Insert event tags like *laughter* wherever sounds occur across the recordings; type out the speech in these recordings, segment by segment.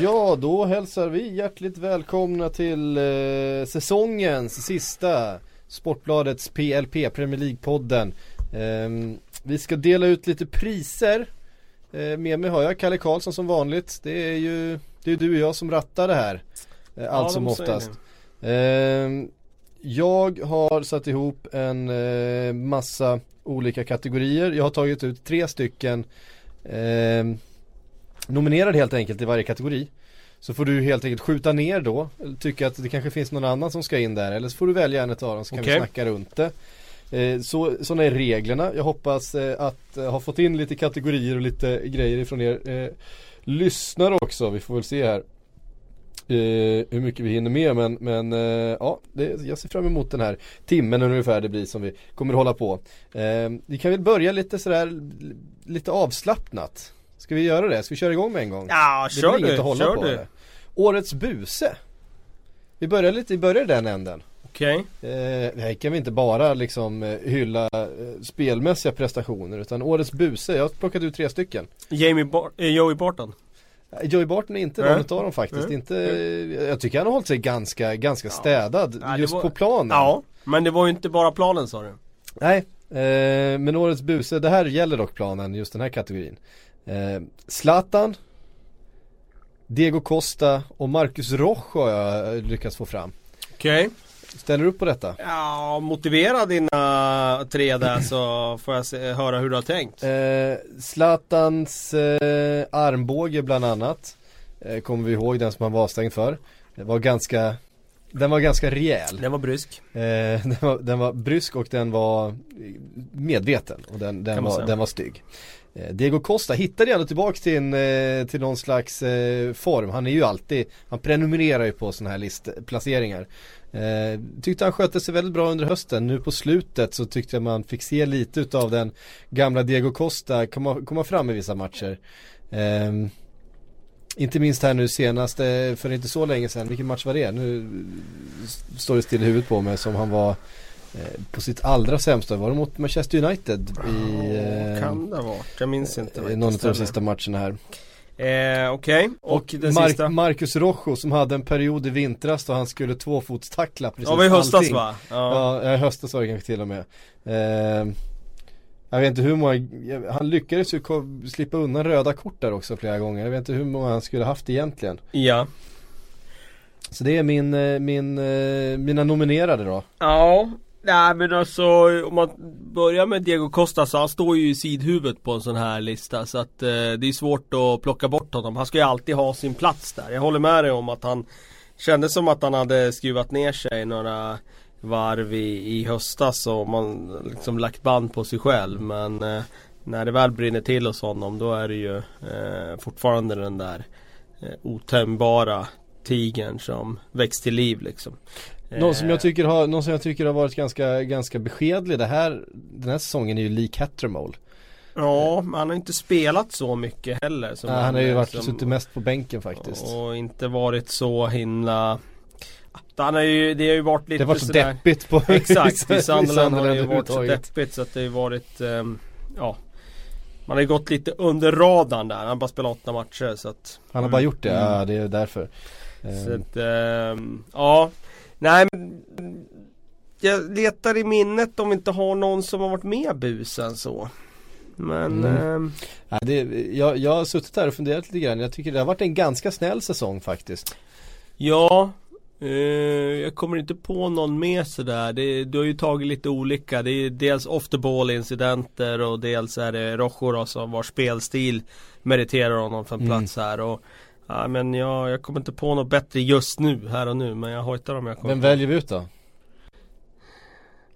Ja, då hälsar vi hjärtligt välkomna till eh, säsongens sista Sportbladets PLP, Premier League-podden. Ehm, vi ska dela ut lite priser. Eh, med mig har jag Kalle Karlsson som vanligt. Det är ju det är du och jag som rattar det här. Eh, allt som de säger oftast. Ehm, jag har satt ihop en eh, massa olika kategorier. Jag har tagit ut tre stycken ehm, nominerad helt enkelt i varje kategori. Så får du helt enkelt skjuta ner då, tycka att det kanske finns någon annan som ska in där eller så får du välja en av dem så kan vi Okej. snacka runt det. Eh, så, sådana är reglerna. Jag hoppas eh, att eh, ha fått in lite kategorier och lite grejer ifrån er lyssnare också. Vi får väl se här hur mycket vi hinner med men, men ja, det, jag ser fram emot den här timmen ungefär det blir som vi kommer hålla på. Vi kan väl börja lite sådär lite avslappnat. Ska vi göra det? Ska vi köra igång med en gång? Ja, Det kör blir inget du, att hålla kör på du. Årets buse Vi börjar lite, vi börjar i den änden Okej. eh, Här kan vi inte bara liksom eh, hylla eh, spelmässiga prestationer utan årets buse, jag har plockat ut tre stycken Jamie Bar- eh, Joey Barton. Eh, Joey Barton är inte Nej. någon utav dem faktiskt, Nej. inte, jag tycker han har hållit sig ganska, ganska städad Ja, just var- på planen Ja, men det var ju inte bara planen sa du. Nej, eh, men årets buse, det här gäller dock planen, just den här kategorin eh, Zlatan Diego Costa och Marcus Rojo har jag lyckats få fram Okej. Ställer du upp på detta? Ja, motivera dina tre där så får jag se, höra hur du har tänkt. Eh, Zlatans eh, armbåge bland annat eh, Kommer vi ihåg den som han var avstängd för Det var ganska Den var ganska rejäl Den var brysk. eh, *laughs* den, var, den var brysk och den var medveten och den, den, var, säga. den var stygg eh, Eh, Diego Costa hittade ändå tillbaka till, en, eh, till någon slags eh, form. Han är ju alltid Han prenumererar ju på sådana här listplaceringar. Eh, Tyckte han skötte sig väldigt bra under hösten. Nu på slutet så tyckte jag man fick se lite utav den Gamla Diego Costa komma, komma fram i vissa matcher. Ehm, inte minst här nu senast för inte så länge sedan. Vilken match var det? Nu står det still i huvudet på mig som han var på sitt allra sämsta Var det mot Manchester United i eh, kan det ha varit? Jag minns inte. eh, vad någon av de sista matcherna här Eh, Okej, och, den Mar- sista? Marcus Rojo som hade en period i vintras då han skulle tvåfotstackla precis Ja, det var i höstas allting. va? Ja. Ja, ja i höstas var det kanske till och med eh, Jag vet inte hur många, han lyckades ju slippa undan röda kort där också flera gånger Jag vet inte hur många han skulle haft egentligen ja. Så det är min, eh, min, eh, mina nominerade då Ja, nej men alltså om man börjar med Diego Costa så han står ju i sidhuvudet på en sån här lista så att eh, det är svårt att plocka bort honom. Han ska ju alltid ha sin plats där. Jag håller med dig om att han kändes som att han hade skruvat ner sig några varv i, i höstas och man liksom lagt band på sig själv men eh, när det väl brinner till hos honom då är det ju eh, fortfarande den där eh, otömbara tigern som väcks till liv liksom. Någon som Eh, jag tycker har, någon som jag tycker har varit ganska, ganska beskedlig det här, den här säsongen är ju Lee Cattermole Ja, men han har inte spelat så mycket heller. Som Nej, Han har ju varit, liksom- suttit mest på bänken faktiskt. Och inte varit så himla han har ju, det har ju varit lite Det har varit så sådär- deppigt på *laughs* Exakt, *laughs* i Sunderland har det ju varit så deppigt så att det har ju varit ehm, Ja. Man har ju gått lite under radarn där, han har bara spelat åtta matcher så att Han har bara gjort det, Mm. ja det är därför. Så Ehm, att, ehm, ja Nej men Jag letar i minnet om vi inte har någon som har varit med busen så. Men Mm. ehm, ja, det, jag, jag har suttit här och funderat lite grann, jag tycker det har varit en ganska snäll säsong faktiskt. Ja eh, Jag kommer inte på någon mer sådär. Det, Du har ju tagit lite olika. Det är dels off the ball incidenter och dels är det Rojo då som vars spelstil meriterar honom för en Mm. plats här. Och Ja men jag, jag kommer inte på något bättre just nu här och nu men jag hojtar om jag kommer Vem väljer vi ut då?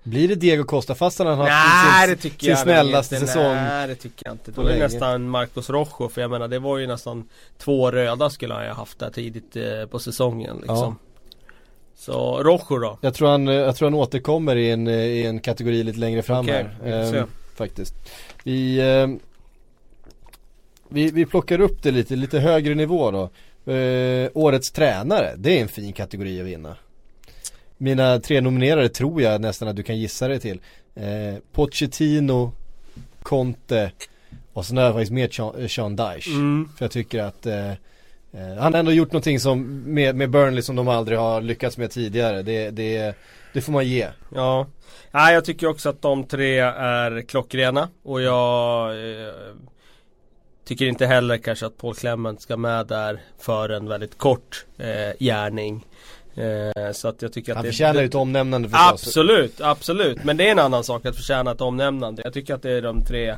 Blir det Diego Costa fast han har haft Nej sin, det tycker sin jag snällaste inte. säsong Nej det tycker jag inte. Då är det länge. nästan Marcos Rojo för jag menar det var ju nästan Två röda skulle han ju haft där tidigt eh, på säsongen liksom. Så Rojo då? Jag tror han, jag tror han återkommer i en, i en kategori lite längre fram Okej, här. Ehm, faktiskt. Vi, eh, vi, vi plockar upp det lite, lite högre nivå då. Eh, årets tränare, det är en fin kategori att vinna. Mina tre nominerade tror jag nästan att du kan gissa dig till. Eh, Pochettino, Conte och sen har jag faktiskt med Sean, Sean Dyche. Mm. För jag tycker att eh, eh, han har ändå gjort någonting som med, med Burnley som de aldrig har lyckats med tidigare. Det, det, det får man ge. Ja, Nej, jag tycker också att de tre är klockrena och jag eh, tycker inte heller kanske att Paul Clement ska med där för en väldigt kort eh, gärning. Eh, så att jag tycker att Han det, förtjänar ju ett omnämnande förstås. Absolut, absolut. Men det är en annan sak att förtjäna ett omnämnande. Jag tycker att det är de tre eh,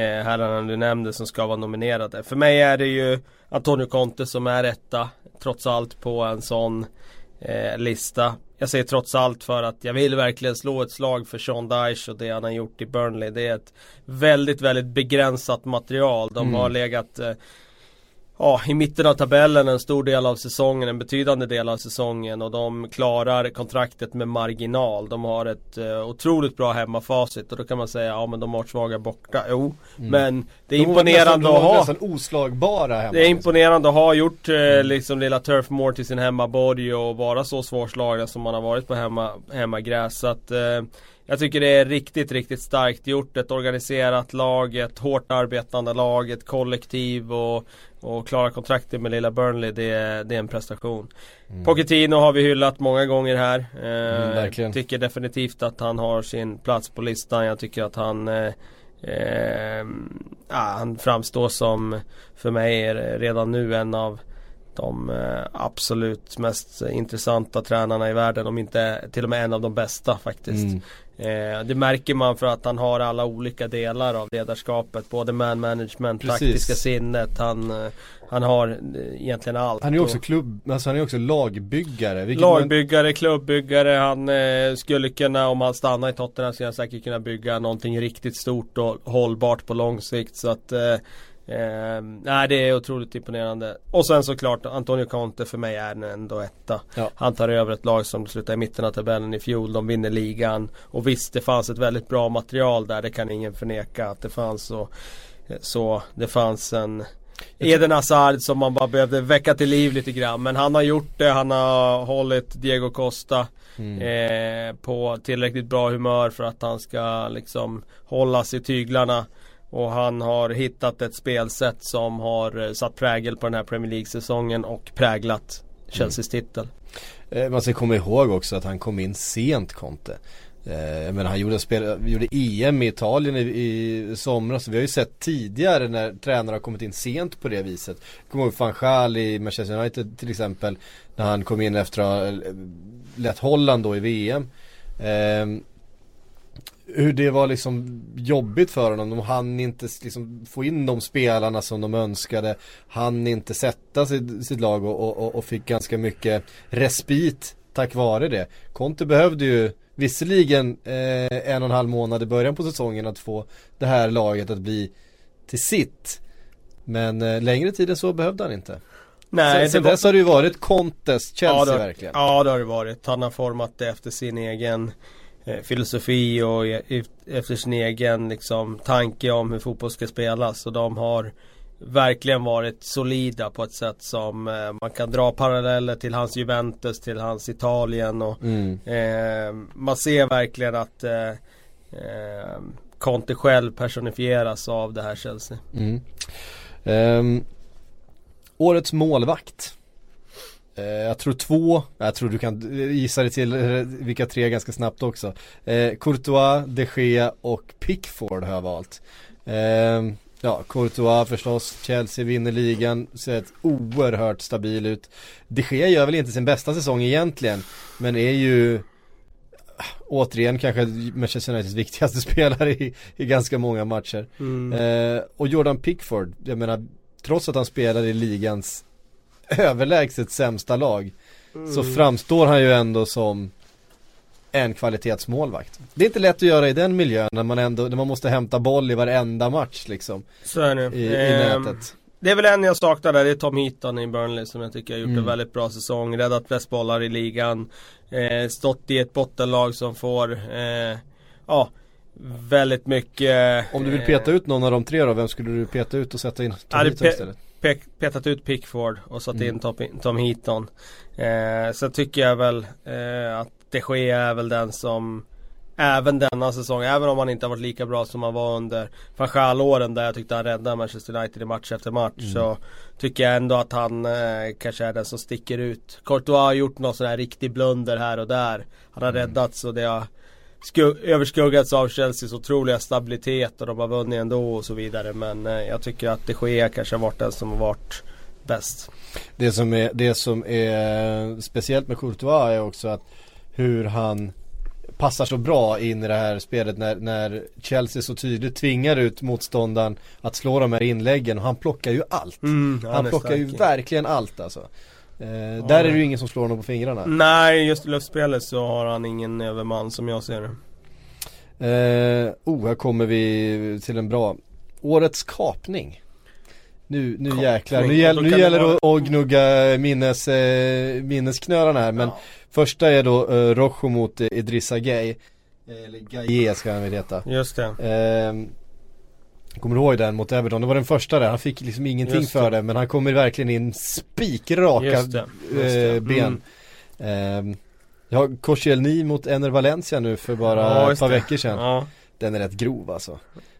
herrarna du nämnde som ska vara nominerade. För mig är det ju Antonio Conte som är etta trots allt på en sån eh, lista. Jag säger trots allt för att jag vill verkligen slå ett slag för Sean Dyche och det han har gjort i Burnley. Det är ett väldigt, väldigt begränsat material. De Mm. har legat eh, Ja, i mitten av tabellen en stor del av säsongen, en betydande del av säsongen och de klarar kontraktet med marginal. De har ett eh, otroligt bra hemmafacit och då kan man säga ja men de har svaga borta. Jo, men det är Mm. De nästan, imponerande de att ha. nästan oslagbara hemma. Det är imponerande att ha gjort Mm. eh, liksom lilla Turf Moor till sin hemmaborg och vara så svårslagna som man har varit på hemma, hemmagräs. Så att, eh, jag tycker det är riktigt, riktigt starkt gjort. Ett organiserat lag, ett hårt arbetande lag, ett kollektiv och, och klara kontraktet med lilla Burnley. Det, är- det är en prestation. Pochettino har vi hyllat många gånger här. Eh, Mm, tycker definitivt att han har sin plats på listan. Jag tycker att han eh, eh, han framstår som för mig är redan nu en av de eh, absolut mest intressanta tränarna i världen. Om inte till och med en av de bästa faktiskt. Eh, det märker man för att han har alla olika delar av ledarskapet. Både man management, Precis. taktiska sinnet. Han, eh, han har eh, egentligen allt. Han är också klubb, alltså han är också lagbyggare. vilket man- Lagbyggare, klubbbyggare, han eh, skulle kunna, om han stannar i Tottenham, skulle han säkert kunna bygga någonting riktigt stort och hållbart på lång sikt. Så att, eh, eh, nej det är otroligt imponerande. Och sen såklart Antonio Conte för mig är ändå etta. Ja. Han tar över ett lag som slutade i mitten av tabellen i fjol, de vinner ligan. Och visst, det fanns ett väldigt bra material där, det kan ingen förneka att det fanns. Och, så det fanns en Eden Hazard som man bara behövde väcka till liv lite grann. Men han har gjort det, han har hållit Diego Costa Mm. eh, på tillräckligt bra humör för att han ska liksom hållas i tyglarna. Och han har hittat ett spelsätt som har eh, satt prägel på den här Premier League-säsongen och präglat Chelseas titel. Eh, Man ska komma ihåg också att han kom in sent Conte. Eh, menar han gjorde, spel, gjorde EM i Italien i, i somras. Vi har ju sett tidigare när tränare har kommit in sent på det viset. Kommer ihåg van Gaal i Manchester United till exempel. När han kom in efter att ha lett Holland då i VM. Hur det var liksom jobbigt för honom. De hann inte liksom få in de spelarna som de önskade. Han inte sätta sitt, sitt lag och, och, och fick ganska mycket respit tack vare det. Conte behövde ju visserligen eh, en och en halv månad i början på säsongen att få det här laget att bli till sitt. Men eh, längre tid än så behövde han inte. Nej, sen sen var- dess har det ju varit Contes Chelsea ja, har- verkligen. Ja det har det varit. Han har format det efter sin egen filosofi och e- efter sin egen liksom, tanke om hur fotboll ska spelas. Och de har verkligen varit solida på ett sätt som eh, man kan dra paralleller till hans Juventus, till hans Italien och Mm. eh, man ser verkligen att eh, eh, Conte själv personifieras av det här Chelsea. Mm. Ehm, årets målvakt. Eh, jag tror två, jag tror du kan gissa dig till eh, vilka tre ganska snabbt också. Eh, Courtois, De Gea och Pickford har jag valt. Ehm, ja, Courtois förstås, Chelsea vinner ligan, ser ett oerhört stabil ut. De Gea gör väl inte sin bästa säsong egentligen, men är ju återigen kanske Manchester Uniteds viktigaste *laughs* spelare i, i ganska många matcher. Eh, och Jordan Pickford, jag menar trots att han spelar i ligans överlägset sämsta lag så framstår han ju ändå som en kvalitetsmålvakt. Det är inte lätt att göra i den miljön när man ändå, när man måste hämta boll i varenda match liksom Så är det. i, i Ehm, nätet. Det är väl en jag saknar där, det är Tom Heaton i Burnley som jag tycker har gjort Mm. en väldigt bra säsong. Räddat flest bollar i ligan. Eh, stått i ett bottenlag som får, eh, ja, väldigt mycket. Om du vill eh, peta ut någon av de tre då, vem skulle du peta ut och sätta in? Tom Heaton istället? Pek, petat ut Pickford och satt Mm. in Tom, Tom Heaton. Eh, sen tycker jag väl eh, att de Gea är väl den som Även denna säsong, även om han inte har varit lika bra som han var under Fanchal-åren där jag tyckte han räddade Manchester United i match efter match Mm. Så tycker jag ändå att han eh, kanske är den som sticker ut Courtois har gjort någon sån här riktig blunder här och där Han har Mm. räddats och det har överskuggats av Chelseas otroliga stabilitet och de har vunnit ändå och så vidare Men eh, jag tycker att de Gea kanske har varit den som har varit bäst Det som är, det som är speciellt med Courtois är också att hur han passar så bra in i det här spelet när, när Chelsea så tydligt tvingar ut motståndaren att slå de här inläggen och han plockar ju allt. Mm, han är plockar ju stark. verkligen allt alltså. Eh, där är det ju ingen som slår honom på fingrarna. Nej, just i luftspelet så har han ingen överman som jag ser det. Eh, oh, här kommer vi till en bra. Årets kapning. Nu, nu Kapning. jäklar, nu, gäll, nu gäller det att gnugga minnes, eh, minnesknölarna här men Ja. Första är då eh, Rojo mot eh, Idrissa Gay Eller Gaye ska han väl heta Just det. eh, Kommer du ihåg den mot Everton? Det var den första där, han fick liksom ingenting det. för det men han kommer verkligen in spikraka Just det. Just det. eh, ben Mm. eh, Jag har Koscielny mot Ener Valencia nu för bara Ja, ett par veckor sedan Ja. Den är rätt grov alltså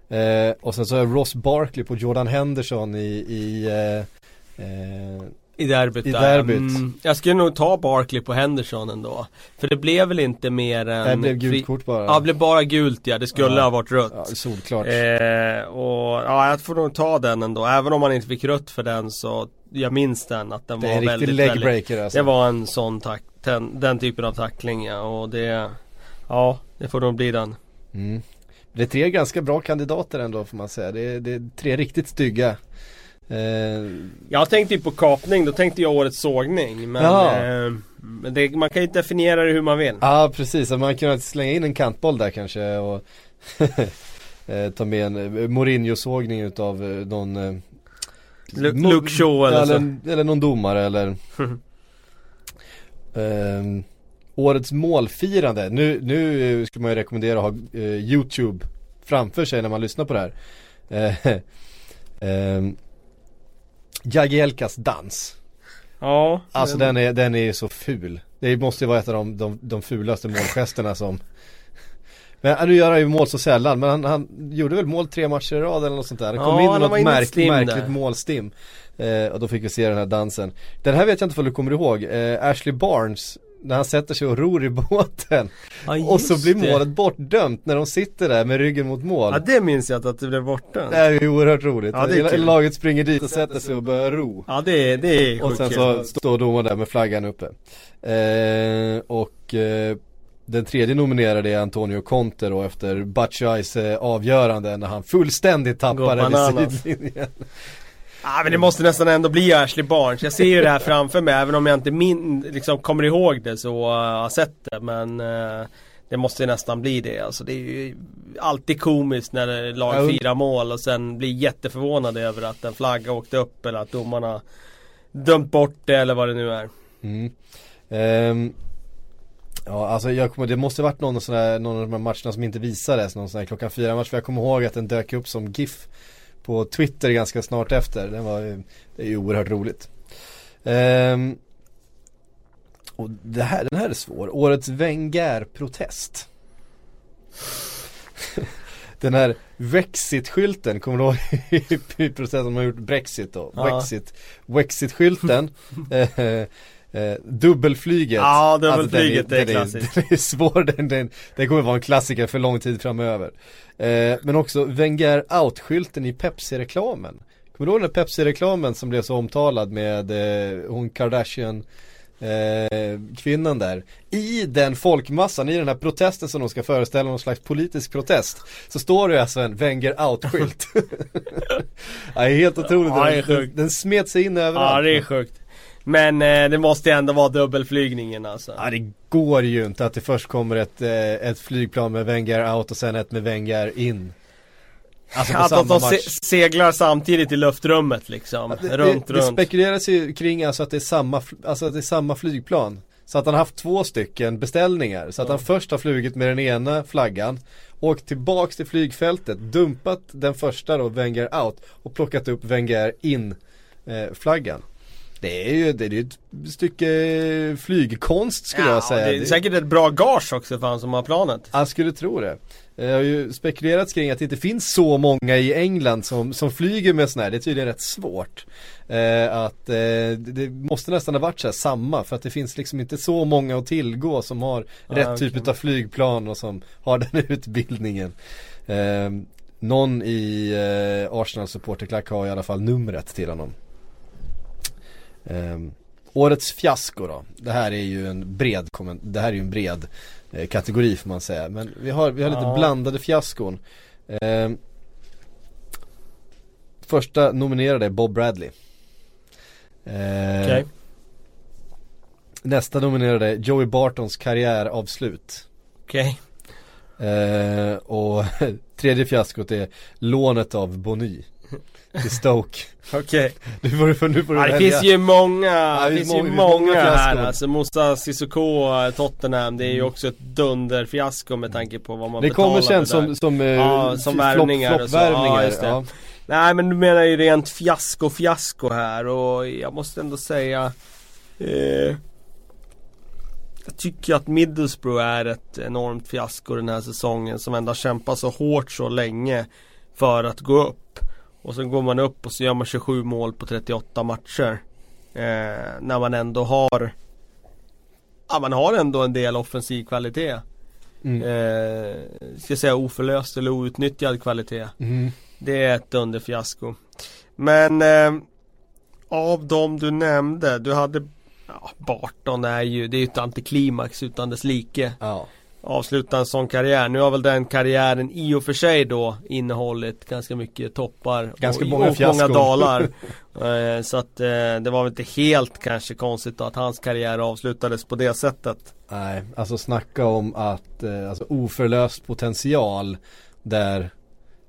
eh, Och sen så har jag Ross Barkley på Jordan Henderson i, i eh, eh, I derbyt I där. derbyt. Mm, jag skulle nog ta Barkley på Henderson ändå. För det blev väl inte mer än... Det blev gult kort bara Ja, det blev bara gult ja. Det skulle Ja. ha varit rött. Ja, solklart Eh, och ja, jag får nog ta den ändå. Även om man inte fick rött för den så jag minns den att den Det är var en riktig väldigt, väldigt legbreaker alltså Det var en sån tack, den, den typen av tackling ja. Och det Ja, det får nog bli den. mm. Det är tre ganska bra kandidater ändå får man säga Det är, det är tre riktigt stygga Jag tänkte ju på kapning, då tänkte jag årets sågning. Men, eh, men det, man kan ju definiera det hur man vill. Ja precis, man kunde slänga in en kantboll där kanske och *laughs* eh, Ta med en eh, Mourinho-sågning utav eh, någon eh, Luke Shaw eller så. eller, eller någon domare eller *laughs* Ehm, Årets målfirande, nu, nu eh, skulle man ju rekommendera att ha eh, YouTube framför sig när man lyssnar på det här eh, *laughs* ehm, Jagielkas dans. Ja. Alltså men- den är, den är så ful. Det måste ju vara ett av de, de, de fulaste målgesterna som Men nu gör han ju mål så sällan men han, han gjorde väl mål tre matcher i rad eller något sånt där. Det kom Ja, in han något i ett märk, märkligt målstim. Eh, Och då fick vi se den här dansen. Den här vet jag inte om du kommer ihåg. Eh, Ashley Barnes när han sätter sig och ror i båten Ja, Och så blir det. målet bortdömt när de sitter där med ryggen mot mål Ja det minns jag att det blev borta. Det är ju oerhört roligt Ja, det är. Laget springer dit och sätter sig och börjar ro Ja det är, det är och sjukt sen kul. så står domaren där med flaggan uppe. Eh, och eh, den tredje nominerade är Antonio Conte då efter Batshuayes eh, avgörande när han fullständigt bananas. vid sidlinjen. Ja men det måste nästan ändå bli Ashley Barnes. Jag ser ju det här framför mig även om jag inte min, liksom kommer ihåg det så uh, har jag sett det. Men uh, det måste ju nästan bli det. Alltså det är ju alltid komiskt när lag Ja, firar mål och sen blir jätteförvånade över att en flagga åkte upp eller att domarna dömt bort det eller vad det nu är. Mm. Ehm, ja alltså jag kommer, det måste varit någon, sån här, någon av de här matcherna som inte visades, någon sån här klockan fyra match för jag kommer ihåg att den dök upp som GIF på Twitter ganska snart efter. Den var ju, det är ju oerhört roligt. Ehm, och det här, den här är svår. Årets Wenger-protest. *laughs* den här Brexit-skylten, kommer du ihåg *laughs* i processen de har gjort Brexit då? Ja. Brexit, Brexit-skylten *laughs* eh, Dubbelflyget. Ja, dubbelflyget, den det är den klassiskt. *laughs* Den är svår, den, den, den kommer vara en klassiker för lång tid framöver. Eh, Men också Wenger out-skylten i Pepsi-reklamen. Kommer du ihåg den Pepsi-reklamen som blev så omtalad med eh, hon Kardashian eh, kvinnan där? I den folkmassan, i den här protesten som de ska föreställa någon slags politisk protest Så står det alltså en Wenger out-skylt. *laughs* Ja, det är helt otroligt, Ja, det är sjukt. den, den smet sig in överallt Ja det är sjukt. Men eh, det måste ändå vara dubbelflygningen alltså. Ja det går ju inte att det först kommer ett, eh, ett flygplan med Wenger out och sen ett med Wenger in Alltså att de match. se seglar samtidigt i luftrummet liksom. Det, runt, det, det runt. spekuleras ju kring alltså att det är samma, alltså att det är samma flygplan. Så att han har haft två stycken beställningar. Så att Ja. han först har flugit med den ena flaggan. Åkt tillbaks till flygfältet, dumpat den första då, Wenger out. Och plockat upp Wenger in eh, flaggan. Det är ju det är ju ett stycke flygkonst skulle jag säga. Det är säkert ett bra gage också för han som har planet. Jag skulle tro det. Det har ju spekulerats kring att det inte finns så många i England som, som flyger med sådana här. Det är tydligen rätt svårt. Eh, att eh, det- måste nästan ha varit så här samma för att det finns liksom inte så många att tillgå som har Ah, rätt okej. typ av flygplan och som har *laughs* den utbildningen. Eh, någon i eh, Arsenal supporterklack har i alla fall numret till honom. Eh, årets fiasko då. Det här är ju en bred, det här är ju en bred eh, kategori får man säga. Men vi har, vi har lite Ja. blandade fiaskon. Eh, första nominerade är Bob Bradley. Eh, Okej. Nästa nominerade är Joey Bartons karriäravslut. Okej. Eh, och *laughs* tredje fiaskot är lånet av Bonny till Stoke. Okej. Nu får du, nu får du Ja, det finns ju många, Ja, det det finns ju många- många, här alltså Moussa Sissoko, eh, Tottenham, det är ju också ett dunderfiasko med tanke på vad man Det kommer betalade sen där. som, som, eh, Ja, som flopp- värvningar och så. Ja, just det. ja. Nej men du menar ju rent fiasko, fiasko här och jag måste ändå säga eh, Jag tycker att Middlesbrough är ett enormt fiasko den här säsongen som ändå kämpat så hårt så länge för att gå upp. Och sen går man upp och så gör man 27 mål på 38 matcher. Eh, när man ändå har Ja man har ändå en del offensiv kvalitet. Mm. Eh, ska jag säga oförlöst eller outnyttjad kvalitet. Mm. Det är ett dunderfiasko. Men eh, av de du nämnde, du hade ja, Barton är ju, det är ju ett antiklimax utan dess like. Ja. Avsluta en sån karriär. Nu har väl den karriären i och för sig då innehållit ganska mycket toppar Ganska och, många och många dalar. *laughs* eh, så att eh, det var väl inte helt kanske konstigt att hans karriär avslutades på det sättet. Nej, alltså snacka om att, eh, alltså oförlöst potential där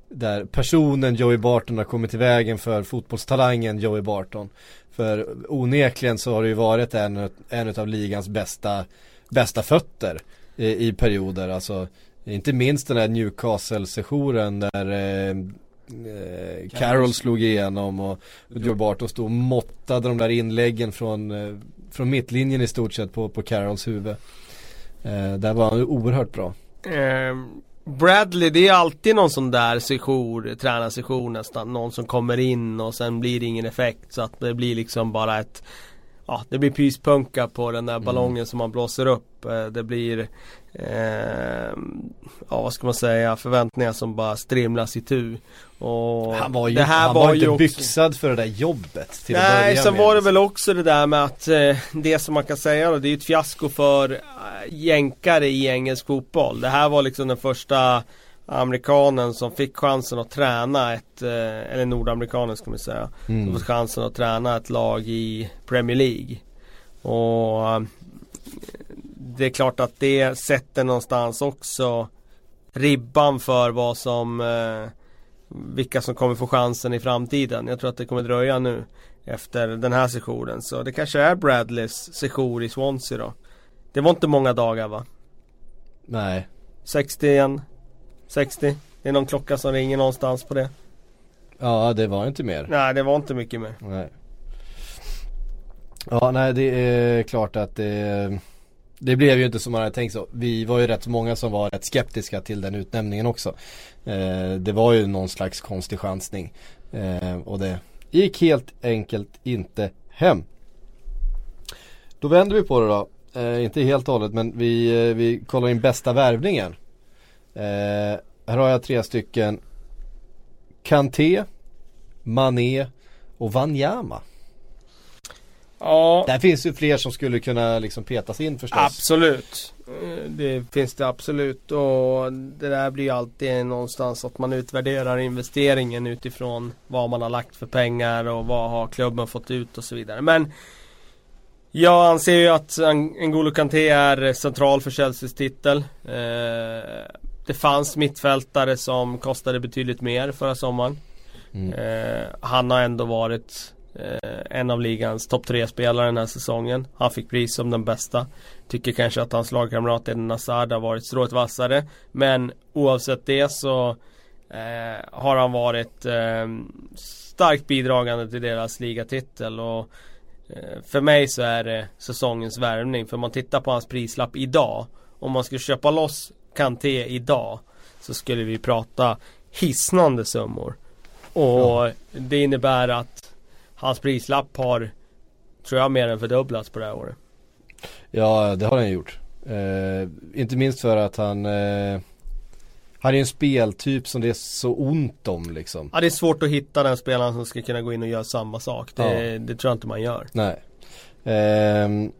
där personen Joey Barton har kommit till vägen för fotbollstalangen Joey Barton. För onekligen så har det ju varit en, en av ligans bästa, bästa fötter i, i perioder. Alltså inte minst den här Newcastle-sessionen där eh, eh, Carroll slog igenom och Joey Barton stod och måttade de där inläggen från, eh, från mittlinjen i stort sett på, på Carrolls huvud. Eh, där var han oerhört bra. Eh, Bradley, det är alltid någon sån där session, tränarsession nästan. Någon som kommer in och sen blir det ingen effekt. Så att det blir liksom bara ett Ja, det blir pyspunka på den där ballongen som man blåser upp. Eh, Det blir eh, Ja, vad ska man säga? Förväntningar som bara strimlas i tu. Och Han var ju, det här han var, inte ju också- byxad för det där jobbet till Nej, sen var det väl också det där med att eh, det som man kan säga då, det är ju ett fiasko för eh, jänkare i engelsk fotboll. Det här var liksom den första amerikanen som fick chansen att träna ett, eh, eller nordamerikanen ska man säga, som Mm. fick chansen att träna ett lag i Premier League. Och eh, det är klart att det sätter någonstans också ribban för vad som eh, vilka som kommer få chansen i framtiden. Jag tror att det kommer dröja nu efter den här sessionen. Så det kanske är Bradleys session i Swansea då. Det var inte många dagar va? Nej. 61 60 Det är någon klocka som ringer någonstans på det. Ja, det var inte mer. Nej det var inte mycket mer. Nej. Ja, nej det är klart att det det blev ju inte som man hade tänkt så. Vi var ju rätt många som var rätt skeptiska till den utnämningen också. Eh, det var ju någon slags konstig chansning. Eh, och det gick helt enkelt inte hem. Då vänder vi på det då. Eh, inte helt och hållet men vi, eh, vi kollar in bästa värvningen. Eh, här har jag tre stycken. Kanté, Mané och Wanyama. Ja Där finns ju fler som skulle kunna liksom petas in förstås. Absolut. Eh, Det finns det absolut och det där blir ju alltid någonstans att man utvärderar investeringen utifrån vad man har lagt för pengar och vad har klubben fått ut och så vidare. Men jag anser ju att N'Golo Kanté är central för Chelseas titel. Eh, det fanns mittfältare som kostade betydligt mer förra sommaren. Mm. Eh, han har ändå varit eh, en av ligans topp tre spelare den här säsongen. Han fick pris som den bästa. Tycker kanske att hans lagkamrat Eden Hazard har varit strået vassare. Men oavsett det så eh, har han varit eh, starkt bidragande till deras ligatitel. Och eh, för mig så är det säsongens värvning. För man tittar på hans prislapp idag. Om man skulle köpa loss Kanté idag. Så skulle vi prata hisnande summor. Och Ja. det innebär att hans prislapp har Tror jag mer än fördubblats på det här året. Ja, det har han gjort. Eh, inte minst för att han eh, Han är en speltyp som det är så ont om liksom. Ja det är svårt att hitta den spelaren som ska kunna gå in och göra samma sak. Det, Ja. det tror jag inte man gör. Nej. Ehm,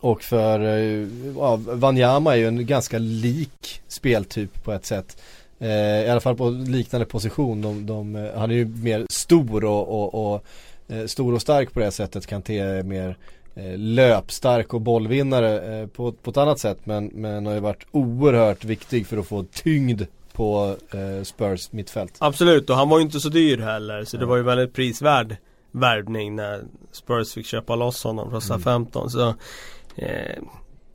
och för eh, ja, Wanyama är ju en ganska lik speltyp på ett sätt. Eh, I alla fall på liknande position. De, de, eh, han är ju mer stor och, och, och eh, stor och stark på det sättet. Kanté är mer eh, löpstark och bollvinnare på, på ett annat sätt. Men, men har ju varit oerhört viktig för att få tyngd på Spurs mittfält. Absolut och han var ju inte så dyr heller. Så det var ju väldigt prisvärd värvning när Spurs fick köpa loss honom från Mm. SA-15. Så eh,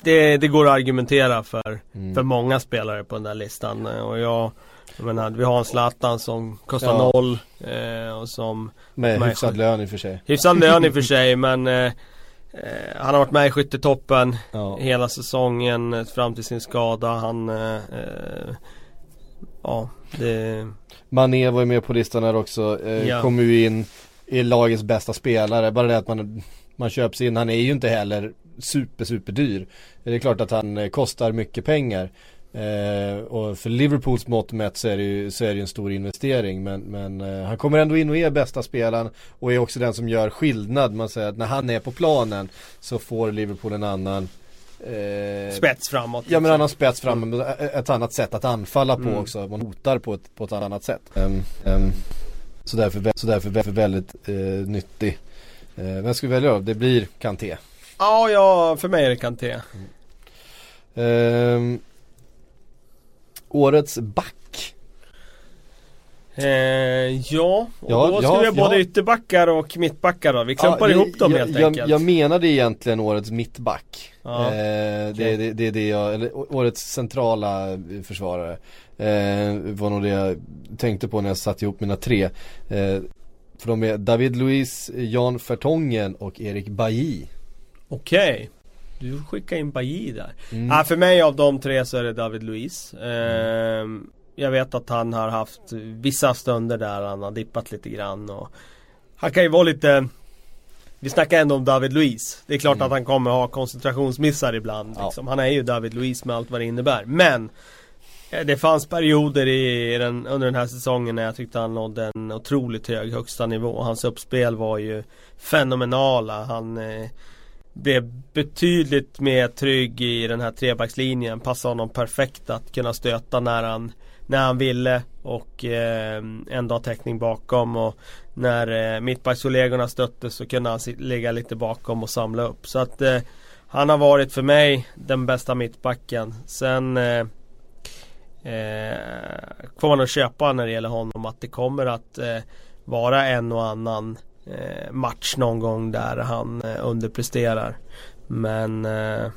det, det går att argumentera för, Mm. för många spelare på den där listan. Eh, Och jag, jag menar, vi har en Zlatan som kostar Ja. noll eh, och som Med Nej, hyfsad lön i och för sig. Hyfsad lön i och för *laughs* sig men eh, eh, Han har varit med i skyttetoppen Ja. hela säsongen fram till sin skada. Han eh, Ja, det... Mané var ju med på listan här också, Ja. kommer ju in i lagets bästa spelare, bara det att man, man köps in, han är ju inte heller super super dyr. Det är klart att han eh, kostar mycket pengar. Eh, och för Liverpools mått mätt så är det ju, så är det en stor investering men, men eh, han kommer ändå in och är bästa spelaren och är också den som gör skillnad. Man säger att när han är på planen så får Liverpool en annan eh, Spets framåt. Ja men annan spets fram, men ett annat sätt att anfalla på Mm. också. Man hotar på ett, på ett annat sätt. Ehm, ehm, så därför, så därför, därför väldigt eh, nyttig. Eh, vem ska vi välja då? Det blir Kanté. Ja, ja, för mig är det Kanté. Ehm, årets back. Eh, ja, och Ja, då ska ja, vi ha både ja. ytterbackar och mittbackar då. Vi klumpar Ja, ihop dem jag, helt jag, enkelt. Jag menade egentligen årets mittback. Ja, Eh, det, det, det är det jag, eller årets centrala försvarare. Eh, var nog det jag tänkte på när jag satte ihop mina tre. Eh, för de är David Luiz, Jan Fertongen och Erik Bailly. Okej. Du skickar in Bajy där. Mm. Ja, för mig av de tre så är det David Luiz. Ehm, jag vet att han har haft vissa stunder där han har dippat lite grann och Han kan ju vara lite Vi snackar ändå om David Luiz. Det är klart Mm. att han kommer ha koncentrationsmissar ibland. Ja. Liksom. Han är ju David Luiz med allt vad det innebär. Men eh, det fanns perioder i den, under den här säsongen när jag tyckte han nådde en otroligt hög högsta nivå. Hans uppspel var ju fenomenala. Han eh, blev betydligt mer trygg i den här trebackslinjen. Passade honom perfekt att kunna stöta när han, när han ville och eh, ändå ha täckning bakom. Och när eh, mittbackskollegorna stötte så kunde han ligga lite bakom och samla upp. Så att eh, han har varit för mig den bästa mittbacken. Sen eh, eh, får man att köpa när det gäller honom att det kommer att eh, vara en och annan eh, match någon gång där han eh, underpresterar. Men eh,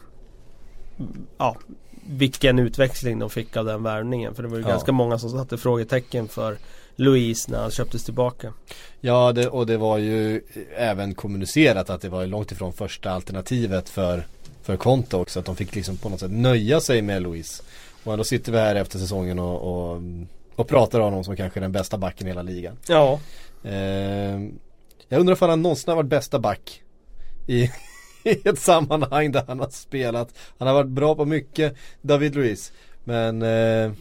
ja, vilken utväxling de fick av den värvningen. För det var ju Ja. ganska många som satte frågetecken för Louise när han köptes tillbaka. Ja det, och det var ju även kommunicerat att det var långt ifrån första alternativet för, för Konto också. Att de fick liksom på något sätt nöja sig med Luis. Och ändå sitter vi här efter säsongen och, och, och pratar om honom som kanske den bästa backen i hela ligan. Ja, Eh, jag undrar om han någonsin har varit bästa back i, *laughs* i ett sammanhang där han har spelat. Han har varit bra på mycket, David Luiz. Men eh,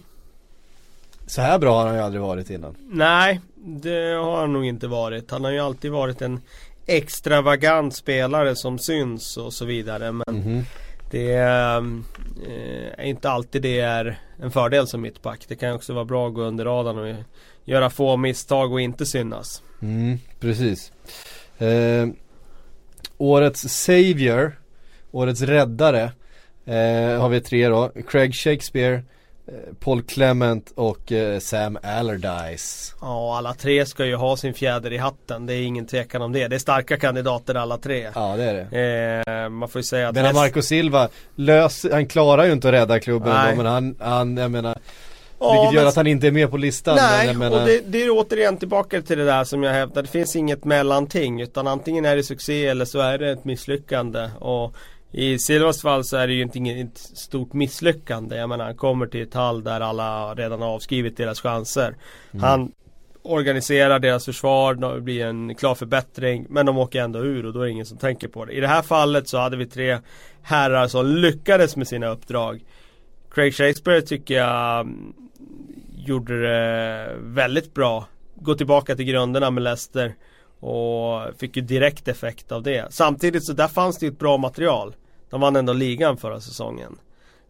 så här bra har han ju aldrig varit innan. nej det har han nog inte varit. Han har ju alltid varit en extravagant spelare som syns och så vidare. Men Mhm. Det är eh, inte alltid det är en fördel som mittback. Det kan också vara bra att gå under radarn och göra få misstag och inte synas. Mm, precis. Eh, årets Savior, årets räddare, eh, har vi tre då. Craig Shakespeare, eh, Paul Clement och eh, Sam Allardyce. Ja, alla tre ska ju ha sin fjäder i hatten. Det är ingen tvekan om det. Det är starka kandidater alla tre. Ja det är det. Eh, man får ju säga att... Men Marco Silva, lös, han klarar ju inte att rädda klubben då, men han, han, jag menar Ja, Vilket gör men- att han inte är med på listan. Nej, men menar, och det, det är återigen tillbaka till det där som jag hävdar. Det finns inget mellanting. Utan antingen är det succé eller så är det ett misslyckande. Och i Silvas fall så är det ju inte inget stort misslyckande. Jag menar han kommer till ett hall där alla redan har avskrivit deras chanser. Han organiserar deras försvar, det blir en klar förbättring. Men de åker ändå ur och då är det ingen som tänker på det. I det här fallet så hade vi tre herrar som lyckades med sina uppdrag. Craig Shakespeare tycker jag mm, gjorde det väldigt bra. Gå tillbaka till grunderna med Leicester. Och fick ju direkt effekt av det. Samtidigt så där fanns det ju ett bra material. De vann ändå ligan förra säsongen.